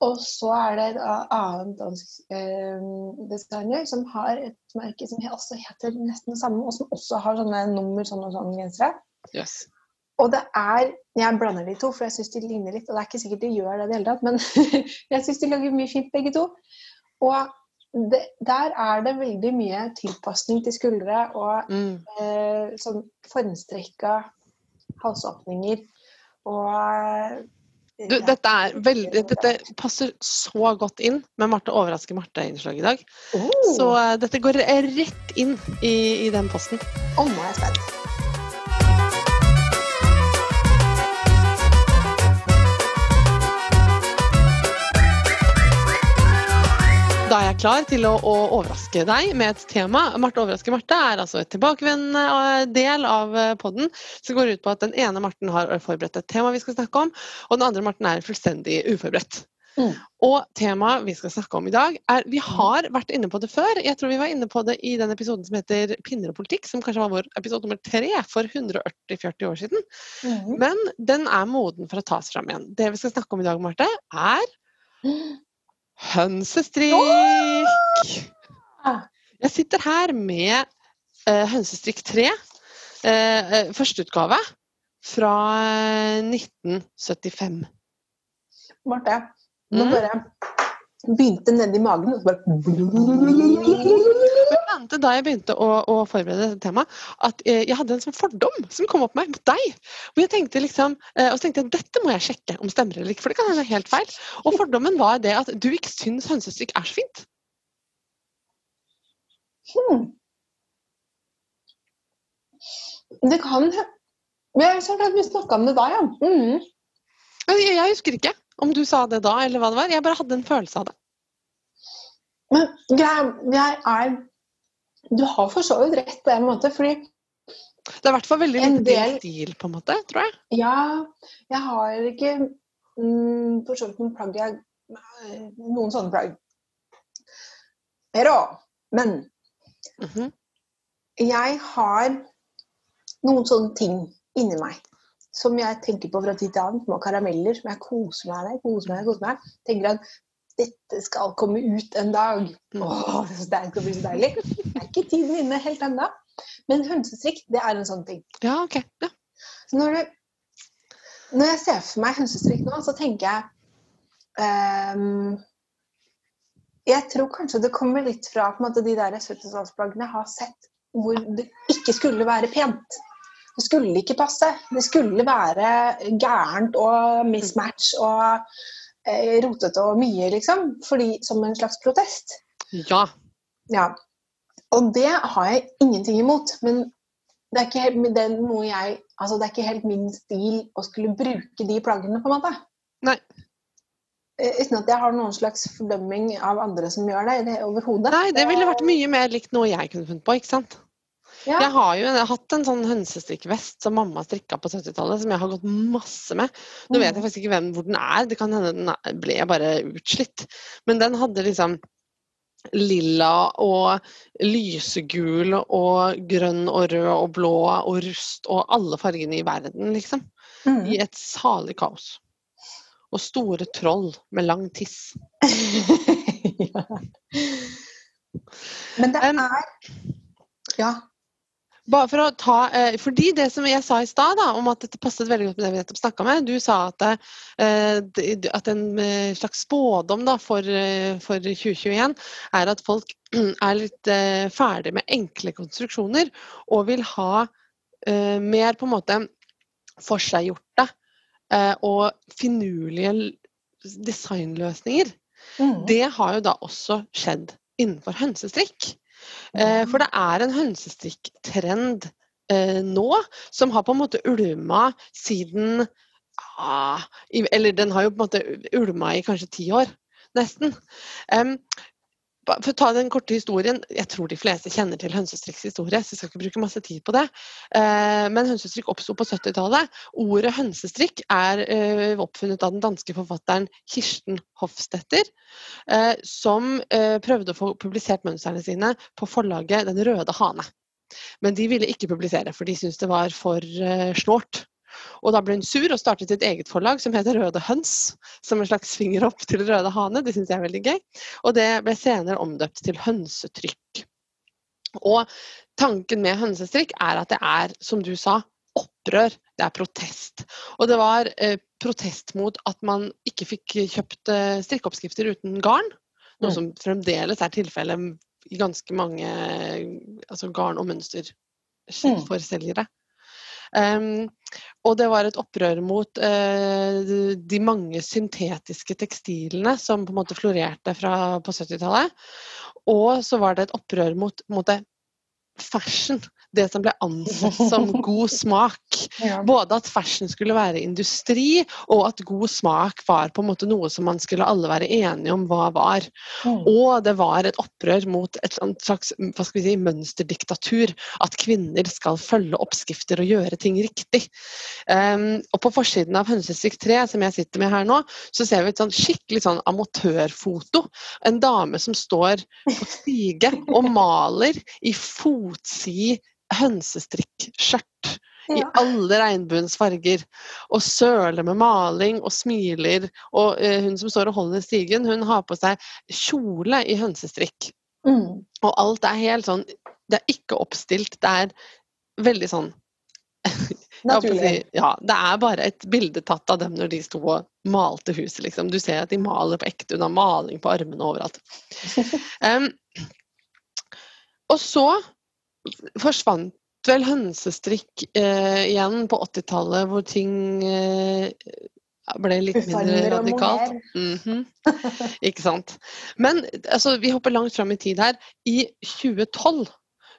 Speaker 1: Og så er det et annen annet dansk eh, designer som har et merke som også heter nesten det samme, og som også har sånne nummer sånn og sånn gensere.
Speaker 2: Yes.
Speaker 1: Og det er Jeg blander de to, for jeg syns de ligner litt. Og det er ikke sikkert de gjør det i det hele tatt, men jeg syns de lager mye fint, begge to. Og det, der er det veldig mye tilpasning til skuldre og
Speaker 2: Mm.
Speaker 1: eh, sånn formstrekka halsåpninger og eh,
Speaker 2: Du, dette, er veldig, dette passer så godt inn med Marte overrasker Marte-innslaget i dag.
Speaker 1: Oh,
Speaker 2: Så eh, dette går rett inn i, i den posten.
Speaker 1: Å, nå er jeg spent.
Speaker 2: Da er jeg klar til å, å overraske deg med et tema. Marte overrasker Marte er altså et tilbakevendende eh, del av podden som går ut på at den ene Marten har forberedt et tema vi skal snakke om, og den andre Marten er fullstendig uforberedt.
Speaker 1: Mm.
Speaker 2: Og temaet vi skal snakke om i dag, er Vi har vært inne på det før. Jeg tror vi var inne på det i den episoden som heter Pinner og politikk, som kanskje var vår episode nummer tre for 140-40 år siden.
Speaker 1: Mm.
Speaker 2: Men den er moden for å tas fram igjen. Det vi skal snakke om i dag, Marte, er hønsestrikk!
Speaker 1: Ah.
Speaker 2: Jeg sitter her med uh, Hønsestrikk 3, uh, eh, førsteutgave fra eh, 1975.
Speaker 1: Marte, nå
Speaker 2: Mm.
Speaker 1: bare begynte nedi magen, og så bare
Speaker 2: Jeg da jeg begynte å, å forberede dette temaet, at eh, jeg hadde en sånn fordom som kom opp meg mot deg. Hvor jeg tenkte liksom, eh, og så tenkte jeg at dette må jeg sjekke om stemmer eller ikke, for det kan hende helt feil. Og fordommen var det at du ikke syns hønsestrikk er så fint.
Speaker 1: Hmm. Det kan Vi har så at vi snakka om det da, ja. Mm.
Speaker 2: Jeg, jeg husker ikke om du sa det da, eller hva det var. Jeg bare hadde en følelse av det.
Speaker 1: Men jeg, jeg er Du har for så vidt rett på en måte, fordi
Speaker 2: Det er i hvert fall veldig lite
Speaker 1: del-
Speaker 2: stil, på en måte, tror jeg.
Speaker 1: ja, jeg har ikke mm, for så vidt noen plagg jeg Noen sånne plagg. Pero, Men
Speaker 2: Mhm.
Speaker 1: jeg har noen sånne ting inni meg som jeg tenker på fra tid til annen. Små karameller som jeg koser meg med. koser meg, koser meg. Tenker at dette skal komme ut en dag.
Speaker 2: Mm.
Speaker 1: Åh, det skal bli så deilig. Er ikke tiden inne helt ennå. Men hønsestrikk, det er en sånn ting.
Speaker 2: Ja, ok. Ja.
Speaker 1: Så når, du, når jeg ser for meg hønsestrikk nå, så tenker jeg um, Jeg tror kanskje det kommer litt fra måte, de der 70-tallsplaggene har sett hvor det ikke skulle være pent. Det skulle ikke passe. Det skulle være gærent og mismatch og eh, rotete og mye, liksom. Fordi, som en slags protest.
Speaker 2: Ja.
Speaker 1: Ja. Og det har jeg ingenting imot. Men det er ikke helt, det er noe jeg, altså det er ikke helt min stil å skulle bruke de plaggene, på en måte.
Speaker 2: Nei.
Speaker 1: Eh, Uten at jeg har noen slags fordømming av andre som gjør det, det overhodet.
Speaker 2: Nei, det ville vært mye mer likt noe jeg kunne funnet på, ikke sant?
Speaker 1: Ja.
Speaker 2: Jeg har jo jeg har hatt en sånn hønsestrikkvest som mamma strikka på 70-tallet, som jeg har gått masse med. Nå vet jeg
Speaker 1: Mm.
Speaker 2: faktisk ikke hvem, hvor den er, det kan hende den ble bare utslitt. Men den hadde liksom lilla og lysegul og grønn og rød og blå og rust og alle fargene i verden, liksom.
Speaker 1: Mm.
Speaker 2: I et salig kaos. Og store troll med lang tiss.
Speaker 1: ja. Men det er Ja.
Speaker 2: Bare for å ta, eh, fordi det som jeg sa i stad, da, om at dette passet veldig godt med det vi nettopp snakka med Du sa at, eh, at en eh, slags spådom da, for, for 2021 er at folk er litt ferdig med enkle konstruksjoner og vil ha eh, mer på en måte forseggjorte eh, og finurlige designløsninger.
Speaker 1: Mm.
Speaker 2: Det har jo da også skjedd innenfor hønsestrikk. Eh, for det er en hønsestrikktrend eh, nå som har på en måte ulma siden ah, Eller den har jo på en måte ulma i kanskje ti år, nesten. For å ta den korte historien, Jeg tror de fleste kjenner til hønsestrikks historie, så jeg skal ikke bruke masse tid på det. Eh, men hønsestrikk oppsto på 70-tallet. Ordet hønsestrikk er eh, oppfunnet av den danske forfatteren Kirsten Hofstetter, eh, som prøvde å få publisert mønstrene sine på forlaget Den røde hane. Men de ville ikke publisere, for de syntes det var for snålt. Og da ble hun sur og startet sitt eget forlag som heter Røde høns. Som en slags finger opp til Røde hane. Det syns jeg er veldig gøy. Og det ble senere omdøpt til hønsetrykk. Og tanken med hønsestrikk er at det er, som du sa, opprør. Det er protest. Og det var eh, protest mot at man ikke fikk kjøpt eh, strikkeoppskrifter uten garn. Noe
Speaker 1: Mm.
Speaker 2: som fremdeles er tilfellet i ganske mange altså garn- og
Speaker 1: mønster
Speaker 2: for selgere. Um, og det var et opprør mot eh, de mange syntetiske tekstilene som på en måte florerte fra, på 70-tallet. Og så var det et opprør mot, mot fashion. Det som ble ansett som god smak. Både at fashion skulle være industri, og at god smak var på en måte noe som man skulle alle være enige om hva var.
Speaker 1: Mm.
Speaker 2: Og det var et opprør mot et slags hva skal vi si, mønsterdiktatur. At kvinner skal følge oppskrifter og gjøre ting riktig. Um, og på forsiden av Hønsestrikk 3, som jeg sitter med her nå, så ser vi et sånn skikkelig sånn amatørfoto. En dame som står på stige og maler i fotsid hønsestrikkskjørt i alle regnbuens farger. Og søler med maling og smiler. Og eh, hun som står og holder stigen, hun har på seg kjole i hønsestrikk.
Speaker 1: Mm.
Speaker 2: Og alt er helt sånn Det er ikke oppstilt. Det er veldig sånn
Speaker 1: Naturlig.
Speaker 2: Ja, det er bare et bilde tatt av dem når de sto og malte huset, liksom. Du ser at de maler på ekte. Hun har maling på armene overalt. Um, og så forsvant vel hønsestrikk eh, igjen på 80-tallet, hvor ting eh, ble litt mindre radikalt. Mm. Mhm. Ikke sant. Men altså, vi hopper langt fram i tid her. I 2012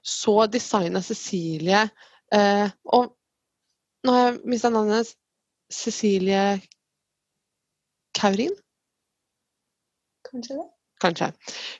Speaker 2: så designa Cecilie eh, Og nå har jeg mista navnet hennes. Cecilie Kaurin?
Speaker 1: Kanskje det?
Speaker 2: Kanskje.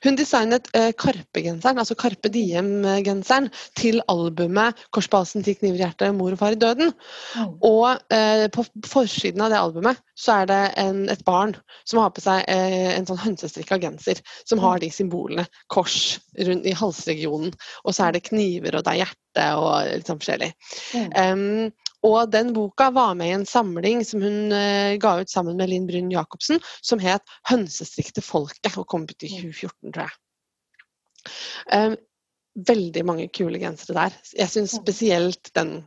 Speaker 2: Hun designet eh, Karpe-genseren, altså Karpe Diem-genseren, til albumet 'Korsbasen til kniver i hjertet, mor og far i døden'.
Speaker 1: Mm.
Speaker 2: Og eh, på forsiden av det albumet så er det en, et barn som har på seg eh, en sånn hønsestrikka genser som har de symbolene. Kors rundt i halsregionen, og så er det kniver og det er hjerte og litt sånn forskjellig.
Speaker 1: Mm.
Speaker 2: Em, og den boka var med i en samling som hun eh, ga ut sammen med Linn Bryn Jacobsen, som het 'Hønsestrikk til folket', og kom ut i 2014, tror jeg. Um, veldig mange kule gensere der. Jeg syns spesielt den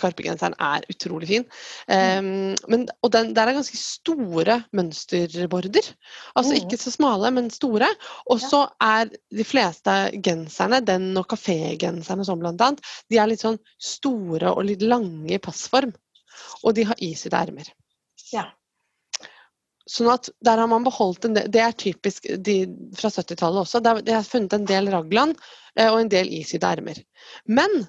Speaker 2: Karpe-genseren er utrolig fin. Um, men, og den, der er ganske store mønsterborder. Altså
Speaker 1: Mm.
Speaker 2: ikke så smale, men store. Og så er de fleste genserne, den og kafégenserne sånn blant annet, de er litt sånn store og litt lange i passform. Og de har isydde ermer.
Speaker 1: Ja.
Speaker 2: Sånn at der har man beholdt en del Det er typisk de fra 70-tallet også. de har funnet en del raglan eh, og en del isydde ermer. Men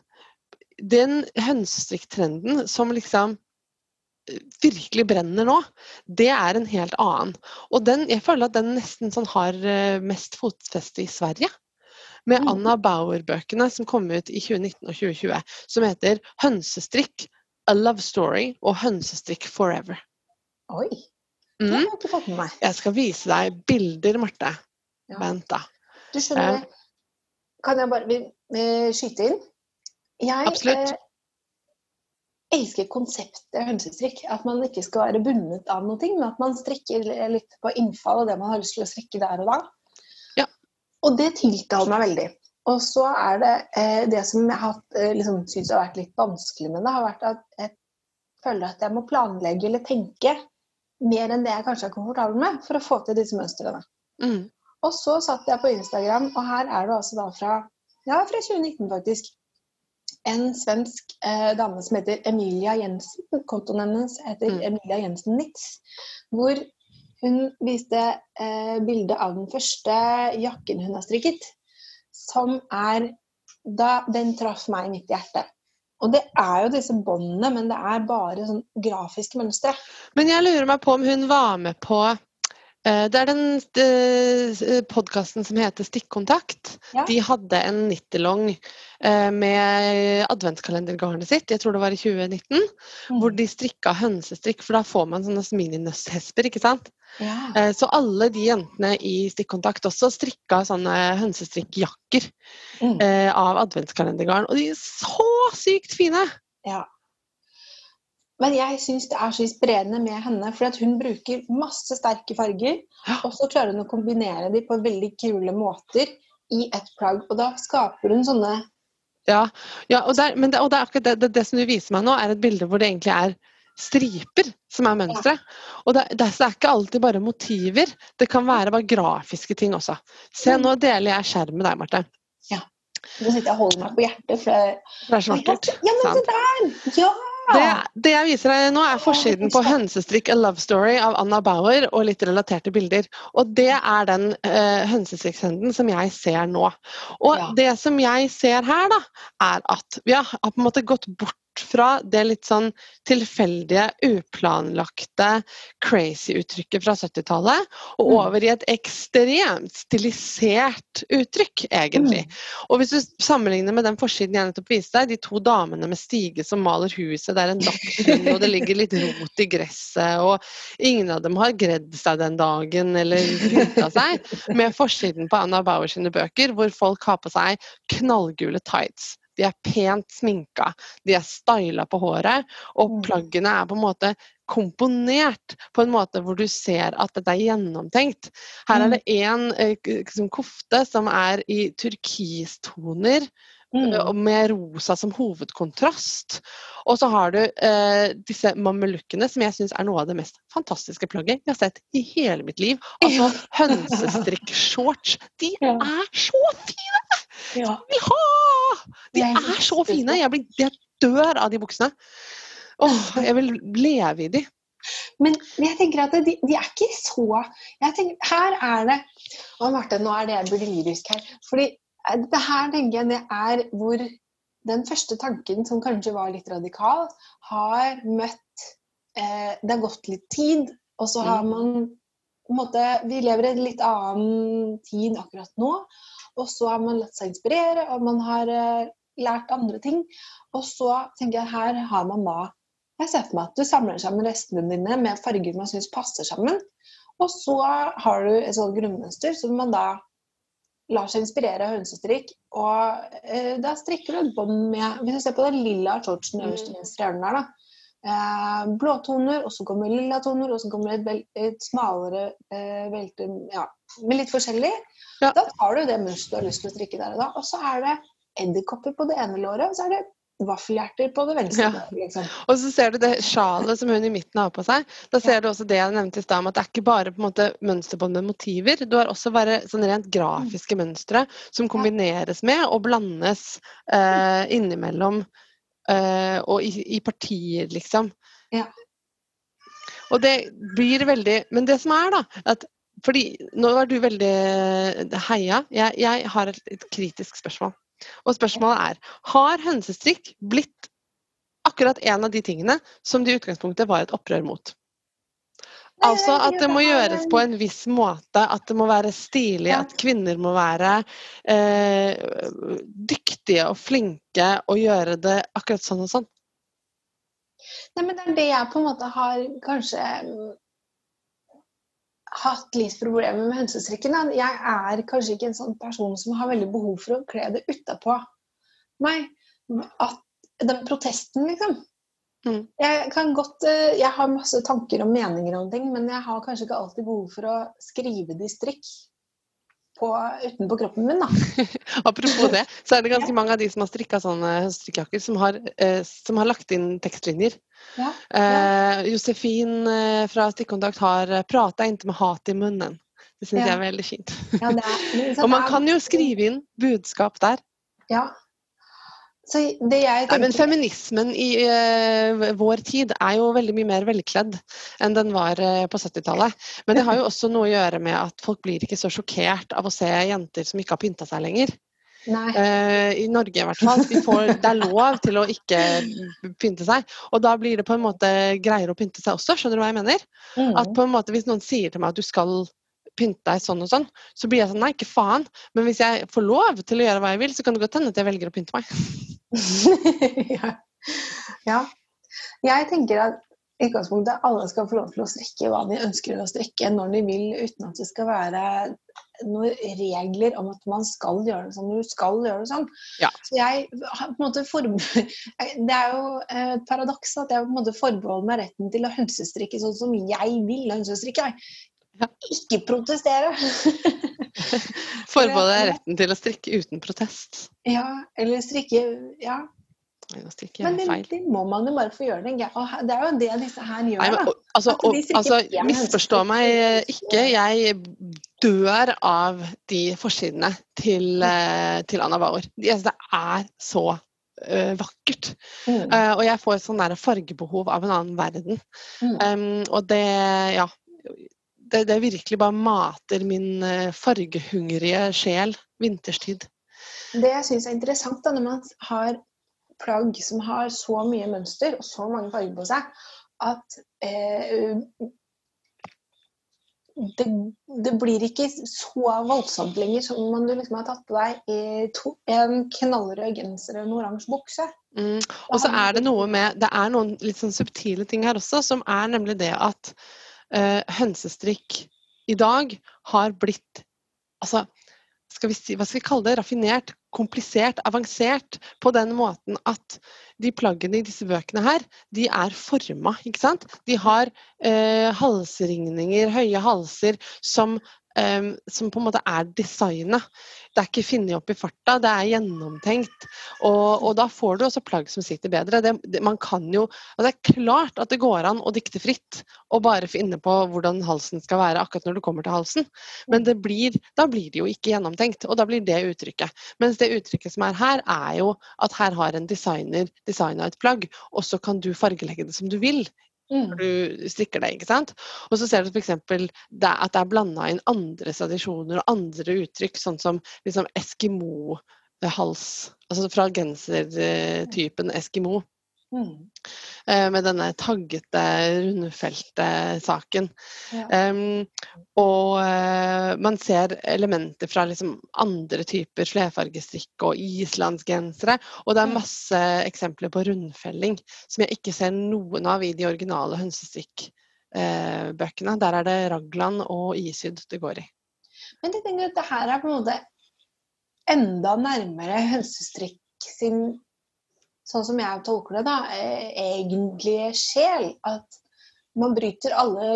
Speaker 2: den hønsestrikktrenden som liksom eh, virkelig brenner nå, det er en helt annen. Og den, jeg føler at den nesten sånn har eh, mest fotfeste i Sverige. Med
Speaker 1: Mm.
Speaker 2: Anna Bauer-bøkene som kom ut i 2019 og 2020, som heter 'Hønsestrikk A Love Story' og 'Hønsestrikk Forever'.
Speaker 1: Oi, det har
Speaker 2: Mm.
Speaker 1: jeg ikke fått med meg.
Speaker 2: Jeg skal vise deg bilder, Marte.
Speaker 1: Ja.
Speaker 2: Vent, da.
Speaker 1: Du skjønner, kan jeg bare skyte inn? Jeg
Speaker 2: Absolutt.
Speaker 1: eh, elsker konseptet hønsestrikk. At man ikke skal være bundet av noe, men at man strikker litt på innfall og det man har lyst til å strikke der og da.
Speaker 2: Ja.
Speaker 1: Og det tiltaler meg veldig. Og så er det eh, det som jeg har eh, liksom, syns har vært litt vanskelig med det, har vært at jeg føler at jeg må planlegge eller tenke mer enn det jeg kanskje er komfortabel med, for å få til disse mønstrene.
Speaker 2: Mm.
Speaker 1: Og så satt jeg på Instagram, og her er det altså da fra ja, fra 2019 faktisk. En svensk eh, dame som heter Emilia Jensen. Kontoen hennes heter
Speaker 2: Mm.
Speaker 1: Emilia Jensen Nitz. Hvor hun viste eh, bilde av den første jakken hun har strikket. Som er da Den traff meg midt i hjertet. Og det er jo disse båndene, men det er bare sånn grafiske mønstre.
Speaker 2: Men jeg lurer meg på om hun var med på Det er den podkasten som heter Stikkontakt.
Speaker 1: Ja.
Speaker 2: De hadde en nittelong eh, med adventskalendergarnet sitt, jeg tror det var i 2019, hvor de strikka hønsestrikk, for da får man sånne mininøsshesper, ikke sant?
Speaker 1: ja.
Speaker 2: Eh, Så alle de jentene i Stikkontakt også strikka sånne hønsestrikkjakker
Speaker 1: Mm.
Speaker 2: eh, av adventskalendergarn. Og de er så sykt fine!
Speaker 1: Ja. Men jeg syns det er så inspirerende med henne, for hun bruker masse sterke farger. Og så klarer hun å kombinere dem på veldig kule måter i et plagg. Og da skaper hun sånne
Speaker 2: Ja, ja og, der, men det, og det det, det, det som du viser meg nå, er et bilde hvor det egentlig er striper som er mønsteret. Og det, det, det er ikke alltid bare motiver. Det kan være bare grafiske ting også. Se,
Speaker 1: Mm.
Speaker 2: nå deler jeg skjerm med deg, Marte.
Speaker 1: Nå sitter jeg og holder meg på hjertet. For det...
Speaker 2: Det er så vakkert.
Speaker 1: Ja, men se der! Ja!
Speaker 2: Det, det jeg viser deg nå, er forsiden på 'Hønsestrikk A Love Story' av Anna Bauer og litt relaterte bilder. Og det er den uh, hønsestrikktrenden som jeg ser nå. Og
Speaker 1: Ja.
Speaker 2: det som jeg ser her, da, er at vi har, har på en måte gått bort fra det litt sånn tilfeldige, uplanlagte, crazy-uttrykket fra 70-tallet, og
Speaker 1: Mm.
Speaker 2: over i et ekstremt stilisert uttrykk, egentlig.
Speaker 1: Mm.
Speaker 2: Og hvis du sammenligner med den forsiden jeg nettopp viste deg, de to damene med stige som maler huset, det er en dagslund, og det ligger litt rot i gresset, og ingen av dem har gredd seg den dagen eller pynta seg, med forsiden på Anna Bauer sine bøker, hvor folk har på seg knallgule tights. De er pent sminka, de er styla på håret, og
Speaker 1: Mm.
Speaker 2: plaggene er på en måte komponert på en måte hvor du ser at dette er gjennomtenkt. Her er det en eh, liksom kofte som er i turkistoner,
Speaker 1: Mm.
Speaker 2: med rosa som hovedkontrast. Og så har du eh, disse mamelukkene, som jeg syns er noe av det mest fantastiske plagget jeg har sett i hele mitt liv. Altså hønsestrikk-shorts. De er så fine!
Speaker 1: Ja.
Speaker 2: De er så fine! Jeg, blir, jeg dør av de buksene. Åh, jeg vil leve i de.
Speaker 1: Men jeg tenker at de, de er ikke så tenker, Her er det Å, Marte, nå er det jeg blir lyrisk her. Fordi eh, det her tenker jeg det er hvor den første tanken, som kanskje var litt radikal, har møtt eh, Det har gått litt tid, og så har
Speaker 2: Mm.
Speaker 1: man på en måte, Vi lever i en litt annen tid akkurat nå. Og så har man latt seg inspirere, og man har eh, lært andre ting. Og så tenker jeg her har man da Jeg ser for meg at du samler sammen restene dine med farger man syns passer sammen. Og så har du et sånt grunnmønster som man da lar seg inspirere av hønsestrikk. Og eh, da strikker du et bånd med Hvis du ser på den lilla shortsen øverst i venstre hjørne der, da. Eh, blåtoner, og så kommer lilla toner, og så kommer et, bel et smalere eh, belte ja, med litt forskjellig.
Speaker 2: Ja.
Speaker 1: Da tar du det mønsteret du har lyst til å strikke der og da. Og så er det edderkopper på det ene låret, og så er det vaffelhjerter på det venstre.
Speaker 2: Ja.
Speaker 1: Liksom.
Speaker 2: Og så ser du det sjalet som hun i midten har på seg. Da ser du også det jeg nevnte i stad, at det er ikke bare på en måte mønsterbånd med motiver. Du har også bare sånn rent grafiske mønstre som kombineres med og blandes eh, innimellom eh, og i, i partier, liksom.
Speaker 1: Ja.
Speaker 2: Og det blir veldig Men det som er, da at fordi Nå var du veldig heia. Jeg, jeg har et, et, kritisk spørsmål. Og spørsmålet er Har hønsestrikk blitt akkurat en av de tingene som det i utgangspunktet var et opprør mot? Altså at det må gjøres på en viss måte, at det må være stilig, at kvinner må være eh, dyktige og flinke og gjøre det akkurat sånn og sånn.
Speaker 1: Nei, men det er det jeg på en måte har kanskje mm, hatt litt problemer med hønsestrikken. Jeg er kanskje ikke en sånn person som har veldig behov for å kle det utapå meg. At den protesten, liksom. Mm. Jeg kan godt eh, Jeg har masse tanker og meninger om ting, men jeg har kanskje ikke alltid behov for å skrive det i strikk på, utenpå kroppen min, da.
Speaker 2: Apropos det, så er det ganske mange av de som har strikka sånne strikkejakker, som, eh, som, har lagt inn tekstlinjer. Ja, ja. Eh, Josefin eh, fra Stikkontakt har eh, prata inntil med hat i munnen. Det syns ja. jeg er veldig fint. Er, og man kan jo skrive inn budskap der.
Speaker 1: Ja.
Speaker 2: Nei, men Feminismen i uh, vår tid er jo veldig mye mer velkledd enn den var uh, på 70-tallet. Men det har jo også noe å gjøre med at folk blir ikke så sjokkert av å se jenter som ikke har pynta seg lenger. Uh, I Norge i hvert fall. Får, det er lov til å ikke pynte seg. Og da blir det på en måte greiere å pynte seg også, skjønner du hva jeg mener? Mm. At på en måte hvis noen sier til meg at du skal pynte deg sånn og sånn, så blir jeg sånn nei, ikke faen. Men hvis jeg får lov til å gjøre hva jeg vil, så kan det godt hende at jeg velger å pynte meg.
Speaker 1: ja. ja. Jeg tenker at i utgangspunktet alle skal få lov til å strikke hva de ønsker å strikke når de vil, uten at det skal være noen regler om at man skal gjøre det sånn, du skal gjøre det sånn. Ja. Så jeg på en måte. Det er jo et paradoks at jeg på en måte forbeholder meg retten til å hønsestrikke sånn som jeg vil hønsestrikke. Ja. Ikke protestere!
Speaker 2: Forbeholde deg retten til å strikke uten protest.
Speaker 1: Ja, eller strikke Ja. Men det, må man jo bare få gjøre. Det. det er jo det disse her gjør. Nei, men,
Speaker 2: altså, og, altså misforstå meg ikke. Jeg dør av de forsidene til, eh, til Anna Bauer. Det er så uh, vakkert. Mm. Uh, og jeg får et sånn fargebehov av en annen verden. Mm. Um, og det, ja det, det, virkelig bare mater min eh, fargehungrige sjel vinterstid.
Speaker 1: Det jeg syns er interessant da, når man har plagg som har så mye mønster og så mange farger på seg, at eh, det, det, blir ikke så voldsomt lenger som om du liksom har tatt på deg to, en knallrød genser og en oransje bukse.
Speaker 2: Mm. Og så er det noe med Det er noen litt sånn subtile ting her også, som er nemlig det at hønsestrikk i dag har blitt altså, skal si, hva skal vi kalle det, raffinert, komplisert, avansert på den måten at de plaggene i disse bøkene her, de er forma, ikke sant? De har eh, halsringninger, høye halser, som um, som på en måte er designet. Det er ikke funnet opp i farta, det er gjennomtenkt. Og, og, da får du også plagg som sitter bedre. Det, det, man kan jo, og det er klart at det går an å dikte fritt og bare finne på hvordan halsen skal være akkurat når du kommer til halsen. Men blir, da blir det jo ikke gjennomtenkt, og da blir det uttrykket. Mens det uttrykket som er her, er jo at her har en designer designa et plagg, og så kan du fargelegge det som du vil mm. du strikker det. ikke sant? Og så ser du f.eks. at det er blanda inn andre tradisjoner og andre uttrykk, sånn som liksom eskimo-hals. Altså fra gensertypen eskimo. Mm. Eh, med denne taggete, rundfelte saken. Ja. Um, og uh, man ser elementer fra liksom, andre typer flerfargestrikk og islandsgensere. Og det er masse eksempler på rundfelling som jeg ikke ser noen av i de originale hønsestrikkbøkene. Uh, Der er det raglan og isydd det går i.
Speaker 1: Men jeg tenker at det her er på en måte enda nærmere hønsestrikk sin sånn som jeg tolker det, da, egentlige sjel. At man bryter alle,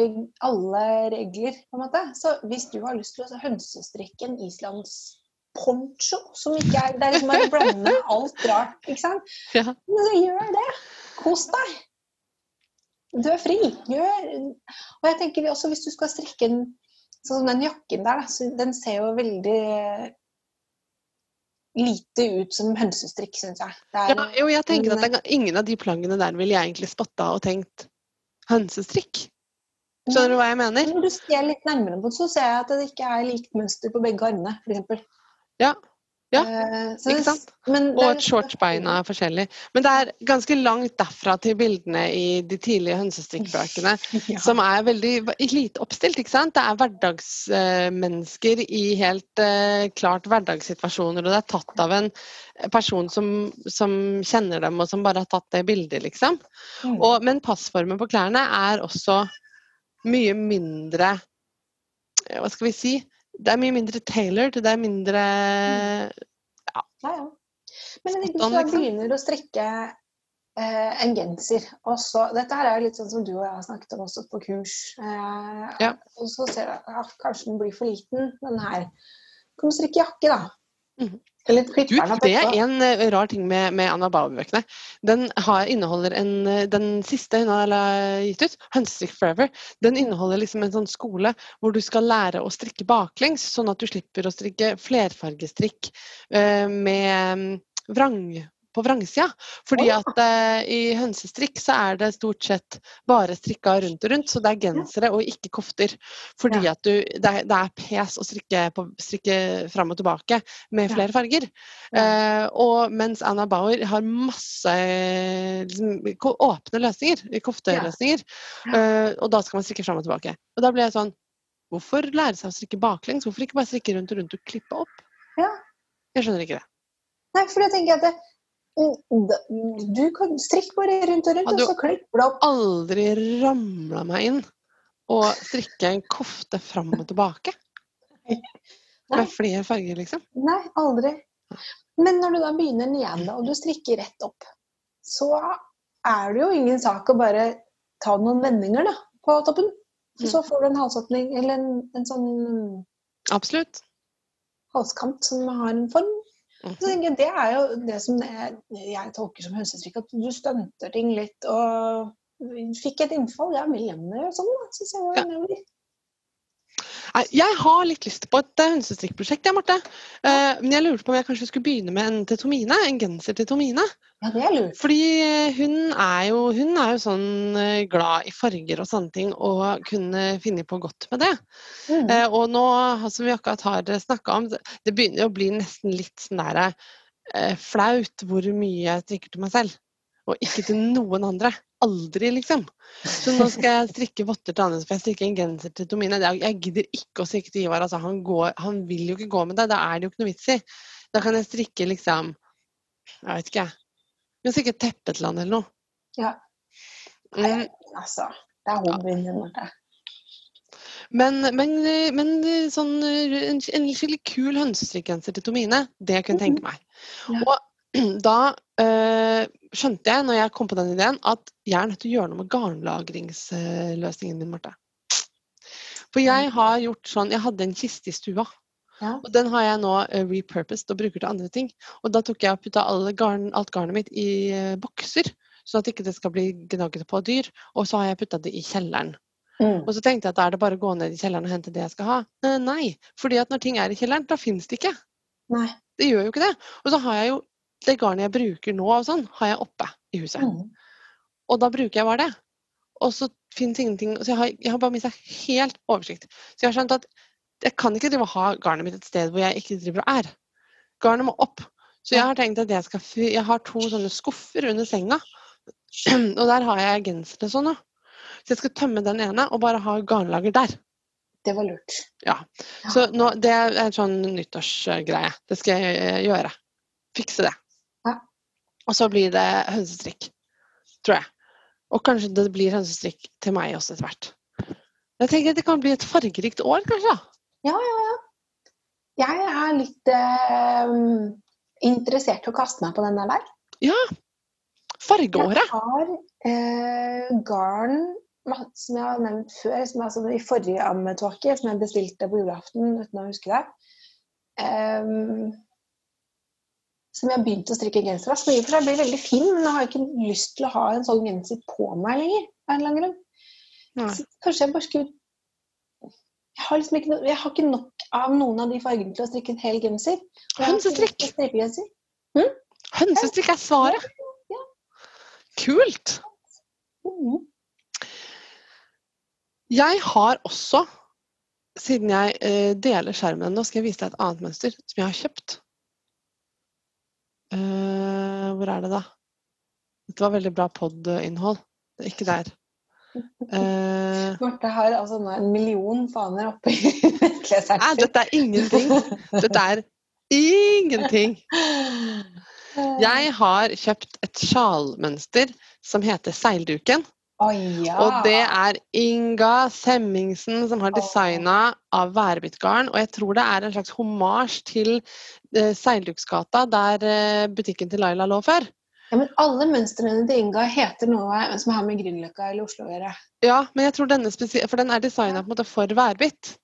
Speaker 1: alle, regler, på en måte. Så hvis du har lyst til å hønsestrikke en islandsponcho, som ikke er Det er liksom bare å blande alt rart, ikke sant? Ja. Men så gjør det. Kos deg. Du er fri. Gjør Og jeg tenker også hvis du skal strikke en Sånn som den jakken der, da, den ser jo veldig lite ut som hønsestrikk, syns jeg.
Speaker 2: Er, ja, jo, jeg tenker at det, ingen av de plaggene der ville jeg egentlig spotta og tenkt hønsestrikk. Skjønner du hva jeg mener?
Speaker 1: Når du ser litt nærmere på det, så ser jeg at det ikke er likt mønster på begge armene, f.eks.
Speaker 2: Ja. Ja,
Speaker 1: Eh,
Speaker 2: ikke sant?
Speaker 1: Men
Speaker 2: Og at shortsbeina er forskjellig. Men det er ganske langt derfra til bildene i de tidlige hønsestrikkbøkene,
Speaker 1: Ja.
Speaker 2: som er veldig lite oppstilt. ikke sant? Det er hverdagsmennesker i helt eh, klart hverdagssituasjoner, og det er tatt av en person som, som kjenner dem, og som bare har tatt det bildet, liksom.
Speaker 1: Mm.
Speaker 2: Og, men passformen på klærne er også mye mindre eh, Hva skal vi si? Det er mye mindre tailored. Det er mindre
Speaker 1: Ja, ja. Men jeg tenker hvis du begynner å strikke eh, en genser, og så Dette her er jo litt sånn som du og jeg har snakket om også på kurs. Eh,
Speaker 2: Ja.
Speaker 1: Og så ser du at ja, kanskje den blir for liten, den her. Kan du strikke jakke, da?
Speaker 2: Mm
Speaker 1: Eller
Speaker 2: Du, det er en eh, rar ting med, med Anna Bauer-bøkene. Den har, inneholder en, eh, den siste hun har gitt ut, 'Hønsestrikk Forever', den inneholder liksom en sånn skole hvor du skal lære å strikke baklengs, sånn at du slipper å strikke flerfargestrikk eh, med mm, vrang på vrangsida. Fordi at eh, i hønsestrikk så er det stort sett bare strikka rundt og rundt, så det er gensere og ikke kofter. Fordi
Speaker 1: Ja.
Speaker 2: at du, det, er, det er pes å strikke, på, strikke fram og tilbake med flere farger. Eh, og mens Anna Bauer har masse liksom, åpne løsninger, kofteløsninger, eh, og da skal man strikke fram og tilbake. Og da ble jeg sånn Hvorfor lære seg å strikke baklengs? Hvorfor ikke bare strikke rundt og rundt og klippe opp?
Speaker 1: Ja.
Speaker 2: Jeg skjønner ikke det.
Speaker 1: Nei, for jeg tenker at det, du kan strikke bare rundt og rundt, og så klipper du opp.
Speaker 2: Aldri ramla meg inn og strikke en kofte fram og tilbake. Med flere farger, liksom.
Speaker 1: Nei, aldri. Men når du da begynner nede, og du strikker rett opp, så er det jo ingen sak å bare ta noen vendinger da, på toppen.
Speaker 2: Mm.
Speaker 1: Så får du en halsåpning, eller en, en sånn
Speaker 2: Absolutt.
Speaker 1: halskant som har en form. Så tenker jeg, Det er jo det som jeg, jeg tolker som hønsetrykk, at du stunter ting litt. Og fikk et innfall. Ja, vi gjøre sånn, da. Så ser vi
Speaker 2: Ja. Nei, Jeg har litt lyst på et eh, hønsestrikkprosjekt, jeg, Marte. Eh, men jeg lurte på om jeg kanskje skulle begynne med en til Tomine. En genser til Tomine.
Speaker 1: Ja, det er lurt.
Speaker 2: Fordi eh, hun er jo, hun er jo sånn glad i farger og sånne ting, og kunne finne på godt med det.
Speaker 1: Mm.
Speaker 2: Og nå, som vi akkurat har snakka om, det begynner å bli nesten litt sånn derre flaut hvor mye jeg strikker til meg selv. Og ikke til noen andre. Aldri, liksom. Så nå skal jeg strikke votter til Anders, for jeg strikker en genser til Tomine. Jeg gidder ikke å strikke til Ivar. Altså, han, går, han vil jo ikke gå med deg. Da er det jo ikke noe vits i. Da kan jeg strikke liksom Jeg vet ikke, jeg. Strikke et teppe til han eller noe.
Speaker 1: Ja.
Speaker 2: Mm.
Speaker 1: Altså, det er hobbyen din, Marte.
Speaker 2: Men, men, men sånn, en, en skikkelig kul hønsestrikkgenser til Tomine, det kunne jeg tenke meg.
Speaker 1: Ja.
Speaker 2: Og da øh, skjønte jeg, når jeg kom på den ideen, at jeg er nødt til å gjøre noe med garnlagringsløsningen min, Marte. For jeg har gjort sånn Jeg hadde en kiste i stua.
Speaker 1: Ja.
Speaker 2: Og den har jeg nå eh, repurposed og bruker til andre ting. Og da tok jeg og putta alle garn, alt garnet mitt i eh, bokser, sånn at ikke det skal bli gnagget på dyr. Og så har jeg putta det i kjelleren.
Speaker 1: Mm.
Speaker 2: Og så tenkte jeg at da er det bare å gå ned i kjelleren og hente det jeg skal ha. Eh, nei, fordi at når ting er i kjelleren, da finnes det ikke.
Speaker 1: Nei.
Speaker 2: Det gjør jo ikke det. Og så har jeg jo det garnet jeg bruker nå og sånn, har jeg oppe i huset.
Speaker 1: Mm.
Speaker 2: Og da bruker jeg bare det. Og så finnes ingenting Så jeg har, jeg har bare mista helt oversikt. Så jeg har skjønt at jeg kan ikke drive og ha garnet mitt et sted hvor jeg ikke driver og er. Garnet må opp. Så jeg har tenkt at jeg skal Jeg har to sånne skuffer under senga. Og der har jeg gensere sånn. Så jeg skal tømme den ene og bare ha garnlager der.
Speaker 1: Det var lurt.
Speaker 2: Ja. Så nå, det er en sånn nyttårsgreie. Det skal jeg eh, gjøre. Fikse det. Og så blir det hønsestrikk, tror jeg. Og kanskje det blir hønsestrikk til meg også etter hvert. Jeg tenker at det kan bli et fargerikt år, kanskje.
Speaker 1: Ja, ja, ja. Jeg er litt eh, interessert i å kaste meg på den der. Ja.
Speaker 2: Fargeåret.
Speaker 1: Jeg har eh, garn som jeg har nevnt før, som er altså i forrige ammetåke, som jeg bestilte på julaften uten å huske det. Ehm, som jeg begynte å strikke genser av. Som i og for seg blir veldig fin, men jeg har ikke lyst til å ha en sånn genser på meg lenger. av en eller annen grunn. Så kanskje jeg bare skulle jeg har, liksom ikke, jeg har ikke nok av noen av de fargene til å strikke en hel genser. Har
Speaker 2: Hønsestrikk.
Speaker 1: genser.
Speaker 2: Hønsestrikk er svaret.
Speaker 1: Ja.
Speaker 2: Kult.
Speaker 1: Mhm.
Speaker 2: Jeg har også, siden jeg eh, deler skjermen nå, skal jeg vise deg et annet mønster som jeg har kjøpt. Eh, hvor er det, da? Dette var veldig bra pod-innhold. Ikke der. Uh,
Speaker 1: Marte har altså nå en million faner oppi nettleseren
Speaker 2: nei, dette er ingenting. Dette er ingenting. Jeg har kjøpt et sjalmønster som heter Seilduken.
Speaker 1: Oi, ja.
Speaker 2: Og det er Inga Semmingsen som har designa av Værbyttgarden. Og jeg tror det er en slags homasj til eh, Seilduksgata, der eh, butikken til Laila lå før.
Speaker 1: ja, men alle mønstrene til Inga heter noe som har med Grünerløkka eller Oslo å gjøre.
Speaker 2: Ja, men jeg tror denne For den er designa for Værbytt.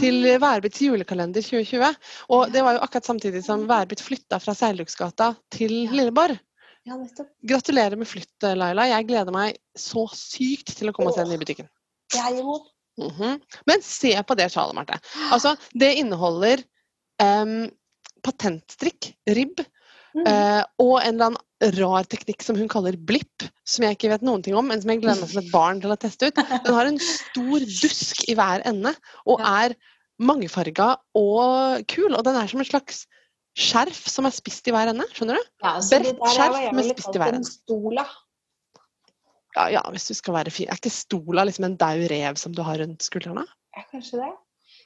Speaker 2: Til Værbitts julekalender 2020. Og det var jo akkurat samtidig som Værbytt flytta fra Seilduksgata til. Lilleborg.
Speaker 1: Ja, nettopp.
Speaker 2: Gratulerer med flyttet, Laila. Jeg gleder meg så sykt til å komme og se den i butikken.
Speaker 1: Jeg imot.
Speaker 2: Mhm. Men se på det sjalet, Marte. Altså, det inneholder um, patentstrikk, ribb,
Speaker 1: Mm.
Speaker 2: uh, og en eller annen rar teknikk som hun kaller blipp, som jeg ikke vet noen ting om, men som jeg gleder meg som et barn til å teste ut. Den har en stor dusk i hver ende, og er mangefarga og kul. Og den er som en slags skjerf som er spist i hver ende. Skjønner du?
Speaker 1: Ja, så det
Speaker 2: bredt
Speaker 1: er
Speaker 2: skjerf med spist i hver
Speaker 1: en
Speaker 2: ende.
Speaker 1: stola.
Speaker 2: Ja, ja, hvis du skal være fin. Er ikke stola liksom en daud rev som du har rundt skuldrene?
Speaker 1: Ja, kanskje det.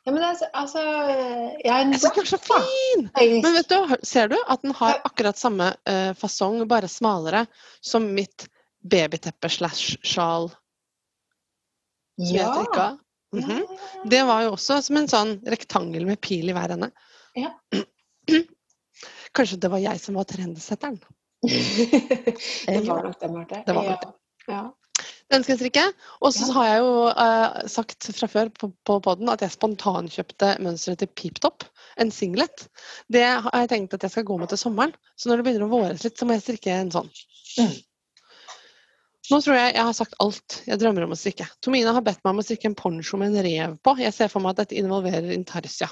Speaker 1: Ja, men altså, altså Jeg er en
Speaker 2: Jeg er så fin! Men vet du, ser du at den har akkurat samme uh, fasong, bare smalere, som mitt babyteppe slash sjal som jeg strikka?
Speaker 1: Ja, ja, ja.
Speaker 2: Det var jo også som en sånn rektangel med pil i hver ende.
Speaker 1: Ja.
Speaker 2: Kanskje det var jeg som var trendsetteren.
Speaker 1: det var nok det, Marte.
Speaker 2: Det var nok
Speaker 1: det. Ja.
Speaker 2: Den skal jeg strikke. Og så har jeg jo uh, sagt fra før på, på podden at jeg spontankjøpte mønsteret til Piptop, En singlet. Det har jeg tenkt at jeg skal gå med til sommeren. Så når det begynner å våres litt, så må jeg strikke en sånn.
Speaker 1: Mm.
Speaker 2: Nå tror jeg jeg har sagt alt jeg drømmer om å strikke. Tomina har bedt meg om å strikke en poncho med en rev på. Jeg ser for meg at dette involverer intarsia.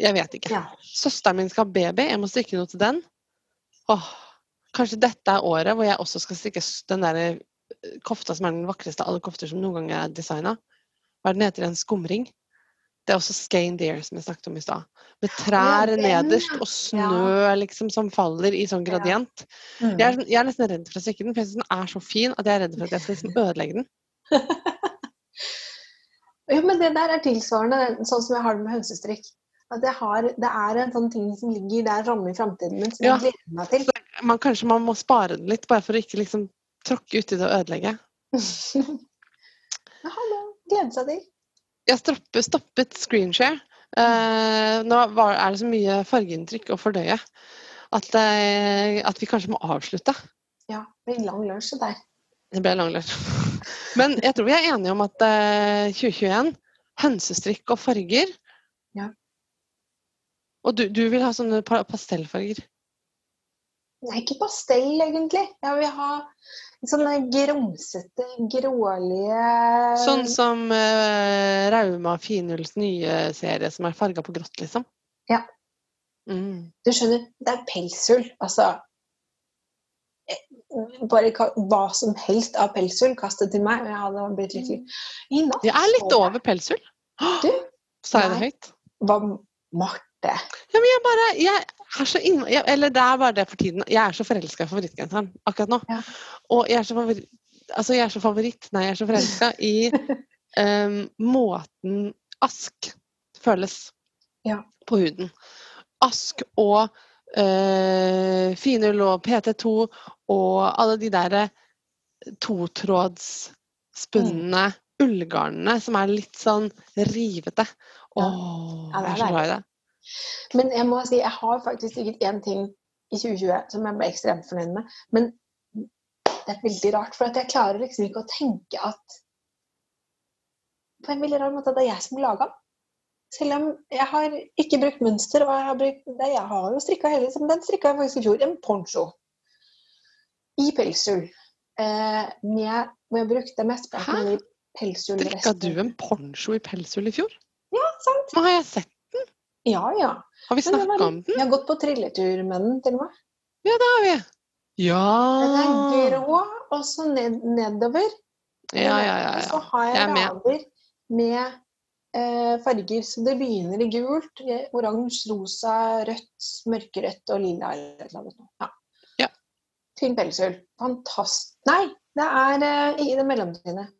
Speaker 2: Jeg vet ikke.
Speaker 1: Ja.
Speaker 2: Søsteren min skal ha baby, jeg må strikke noe til den. Åh, kanskje dette er året hvor jeg også skal strikke den der eh, kofta som er den vakreste av alle kofter som noen gang er designa. Hva er den heter? En skumring? Det er også skein deer, som jeg snakket om i stad. Med trær nederst og snø liksom som faller i sånn gradient.
Speaker 1: Mm.
Speaker 2: Jeg, er, sånn- jeg er nesten redd for å strikke den, for jeg syns den er så fin at jeg er redd for at jeg skal liksom ødelegge den.
Speaker 1: Jo, men det der er tilsvarende sånn som jeg har det med hønsestrikk. At har, det er en sånn ting som ligger der framme i framtiden min, som
Speaker 2: Ja.
Speaker 1: jeg gleder meg til.
Speaker 2: Man, kanskje man må spare den litt, bare for å ikke liksom tråkke uti det og ødelegge.
Speaker 1: Jaha, da. Glede seg til.
Speaker 2: Jeg stoppet, stoppet screenshare. Uh, nå var, er det så mye fargeinntrykk å fordøye at, uh, at vi kanskje må avslutte.
Speaker 1: Ja, det blir lang lunsj det der.
Speaker 2: Det ble lang lunsj. Men jeg tror vi er enige om at uh, 2021 hønsestrikk og farger.
Speaker 1: Ja.
Speaker 2: Og du, du vil ha sånne pastellfarger.
Speaker 1: Nei, ikke pastell, egentlig. Jeg vil ha sånne grumsete, grålige
Speaker 2: Sånn som uh, Rauma Finuls nye serie som er farga på grått, liksom.
Speaker 1: Ja.
Speaker 2: Mm.
Speaker 1: Du skjønner, det er pelshull. Altså eh, Bare hva som helst av pelshull kastet til meg, og jeg hadde blitt lykkelig. I natt
Speaker 2: Jeg er litt over pelshull.
Speaker 1: Du?
Speaker 2: Sa jeg det høyt?
Speaker 1: Hva Marte.
Speaker 2: Ja, men jeg bare jeg er så inn, jeg, Eller det er bare det for tiden. Jeg er så forelska i favorittgenseren akkurat nå.
Speaker 1: Ja.
Speaker 2: Og jeg er så favoritt Altså, jeg er så favoritt Nei, jeg er så forelska i um, måten ask føles
Speaker 1: Ja.
Speaker 2: på huden. Ask og uh, finull og PT2 og alle de derre totrådsspunne ullgarnene som er litt sånn rivete.
Speaker 1: Ja.
Speaker 2: Åh,
Speaker 1: Ja, det er
Speaker 2: jeg er så glad i det.
Speaker 1: Men jeg må si, jeg har faktisk sikkert én ting i 2020 som jeg ble ekstremt fornøyd med. Men det er veldig rart, for at jeg klarer liksom ikke å tenke at På en veldig rar måte at det er jeg som laga den. Selv om jeg har ikke brukt mønster, og jeg har, brukt, det, jeg har jo strikka hele tiden. Den strikka jeg faktisk i fjor. En poncho. I pelsull. Eh, med, hvor jeg brukte mesteparten av de
Speaker 2: Strikka du en poncho i pelsull i fjor?
Speaker 1: Ja, sant.
Speaker 2: Hva har jeg sett?
Speaker 1: Ja, ja.
Speaker 2: Har vi snakka om den?
Speaker 1: Jeg har gått på trilletur med den, til og med.
Speaker 2: Ja, det har vi.
Speaker 1: Den er grå, og så ned, nedover.
Speaker 2: Ja, ja, ja.
Speaker 1: Og så har jeg,
Speaker 2: Jeg er
Speaker 1: rader med eh, farger. Så det begynner i gult, oransje, rosa, rødt, mørkerødt og lilla eller et eller annet. Ja.
Speaker 2: Ja.
Speaker 1: Tynn pelshull. Fantastisk Nei, det er eh, i det mellomtrinnet.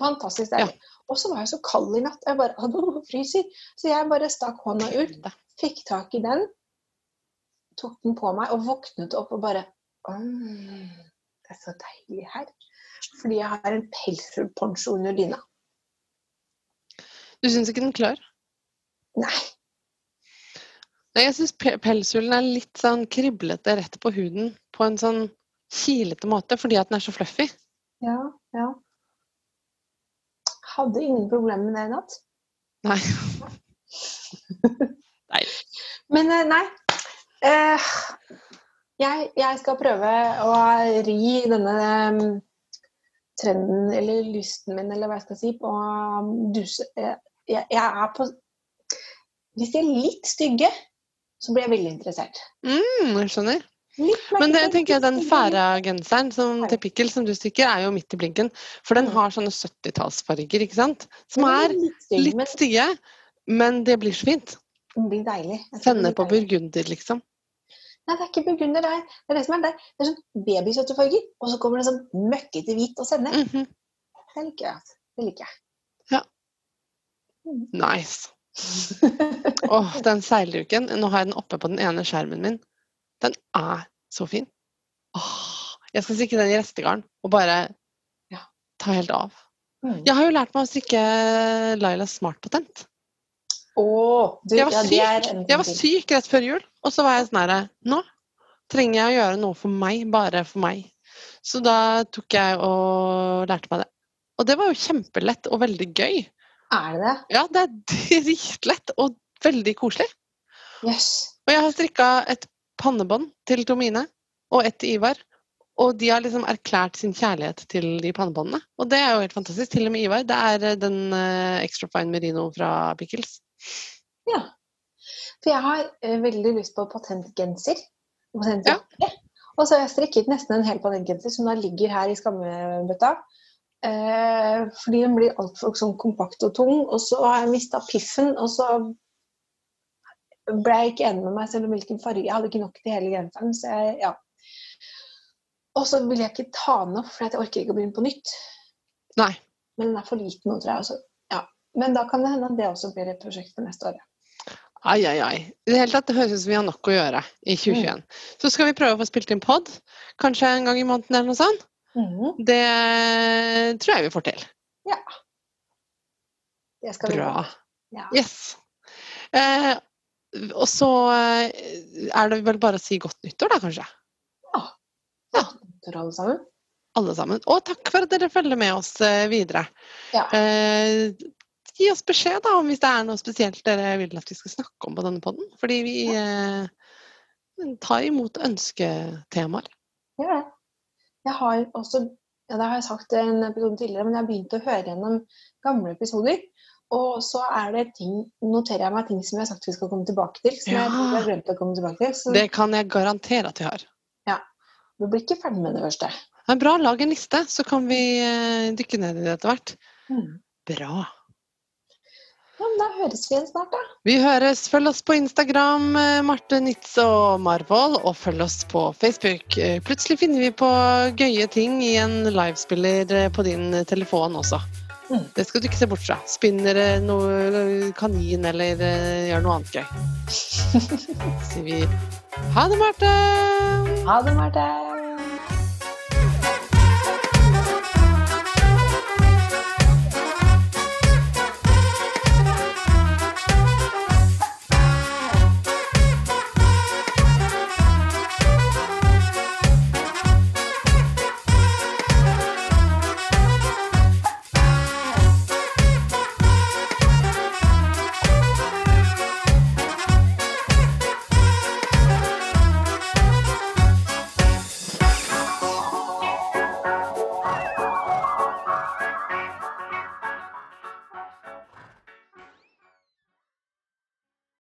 Speaker 1: Fantastisk deilig. Og så var jeg så kald i natt. Jeg bare «Åh, fryser. Så jeg bare stakk hånda ut, fikk tak i den, tok den på meg og våknet opp og bare «Åh, Det er så deilig her. Fordi jeg har en pelsponcho under dyna.
Speaker 2: Du syns ikke den klør?
Speaker 1: Nei.
Speaker 2: Nei, jeg syns pelshullen er litt sånn kriblete rett på huden på en sånn kilete måte fordi at den er så fluffy.
Speaker 1: Ja, ja. Hadde ingen problemer med det i natt.
Speaker 2: Nei. Nei.
Speaker 1: Men eh, nei. Eh, jeg, jeg skal prøve å ri denne eh, trenden, eller lysten min, eller hva jeg skal si, på å duse. Eh, jeg, jeg er på Hvis de er litt stygge, så blir jeg veldig interessert.
Speaker 2: Mm, jeg skjønner. Men det
Speaker 1: jeg
Speaker 2: tenker jeg den. Færa-genseren som, til Pikkel som du stikker, er jo midt i blinken. For den
Speaker 1: Mm.
Speaker 2: har sånne 70-tallsfarger, ikke sant? Som er
Speaker 1: litt
Speaker 2: stygge, men det blir så fint.
Speaker 1: den blir deilig.
Speaker 2: Sende på burgunder, liksom.
Speaker 1: Nei, det er ikke burgunder. Det er det, er det som er det. Det er sånn babysøttefarger, og så kommer det sånn møkkete hvit og sende.
Speaker 2: -hmm.
Speaker 1: Det liker jeg. altså. Det liker jeg.
Speaker 2: Nice. Åh, den seilduken. Nå har jeg den oppe på den ene skjermen min. Den er så fin. Åh, jeg skal strikke den i restegarn og bare
Speaker 1: Ja.
Speaker 2: ta helt av.
Speaker 1: Mm.
Speaker 2: Jeg har jo lært meg å strikke Lailas smartpatent.
Speaker 1: Du,
Speaker 2: Jeg var
Speaker 1: ja,
Speaker 2: syk
Speaker 1: en
Speaker 2: Jeg var syk rett før jul, og så var jeg sånn herre Nå trenger jeg å gjøre noe for meg, bare for meg. Så da tok jeg og lærte meg det. Og det var jo kjempelett og veldig gøy.
Speaker 1: Er det det?
Speaker 2: Ja, det er dritlett og veldig koselig.
Speaker 1: Yes.
Speaker 2: Og jeg har strikka et pannebånd til Tomine og et til Ivar. Og de har liksom erklært sin kjærlighet til de pannebåndene. Og det er jo helt fantastisk. Til og med Ivar. Det er eh, den uh, Extra Fine Merino fra Pickles.
Speaker 1: Ja. For jeg har uh, veldig lyst på patentgenser. Patentjakke. Og så har jeg strikket nesten en hel patentgenser som da ligger her i skammebøtta. Uh, fordi den blir altfor sånn kompakt og tung. Og så har jeg mista piffen, og så ble jeg ikke enig med meg selv om hvilken farge. Jeg hadde ikke nok til hele genseren. Så jeg, ja. Og så vil jeg ikke ta den opp, for jeg orker ikke å begynne på nytt.
Speaker 2: Nei.
Speaker 1: Men den er for liten nå, tror jeg. Også. Ja. Men da kan det hende at det også blir et prosjekt for neste år.
Speaker 2: Ai, ai, ai. I det hele tatt, det høres ut som vi har nok å gjøre i 2021. Så skal vi prøve å få spilt inn pod. Kanskje en gang i måneden eller noe sånt.
Speaker 1: Mm.
Speaker 2: Det tror jeg vi får til.
Speaker 1: Det skal vi
Speaker 2: Bra.
Speaker 1: Ja.
Speaker 2: Yes. Eh, og så eh, er det vel bare å si godt nyttår, da, kanskje. Ja.
Speaker 1: Til alle sammen.
Speaker 2: Alle sammen. Og takk for at dere følger med oss eh, videre.
Speaker 1: Ja.
Speaker 2: Eh, gi oss beskjed da, om hvis det er noe spesielt dere vil at vi skal snakke om på denne podden. Fordi vi eh, tar imot ønsketemaer.
Speaker 1: Ja. Jeg har også, ja, det har jeg sagt en episode tidligere, men jeg har begynt å høre gjennom gamle episoder. Og så er det ting, noterer jeg meg ting som jeg har sagt vi skal komme tilbake til. Som
Speaker 2: Ja.
Speaker 1: jeg har glemt å komme tilbake til. Så
Speaker 2: Det kan jeg garantere at vi har.
Speaker 1: du blir ikke ferdig med det første.
Speaker 2: Det er bra, lag en liste, så kan vi eh, dykke ned i det etter hvert. Bra.
Speaker 1: Ja, men da høres vi igjen snart, da.
Speaker 2: Vi høres. Følg oss på Instagram, eh, Marte Nitz og Marvold, og følg oss på Facebook. Eh, Plutselig finner vi på gøye ting i en livespiller på din telefon også.
Speaker 1: Mm.
Speaker 2: Det skal du ikke se bort fra. Spinner noe kanin eller eh, gjør noe annet gøy. Så sier vi ha det, Marte!
Speaker 1: Ha det, Marte.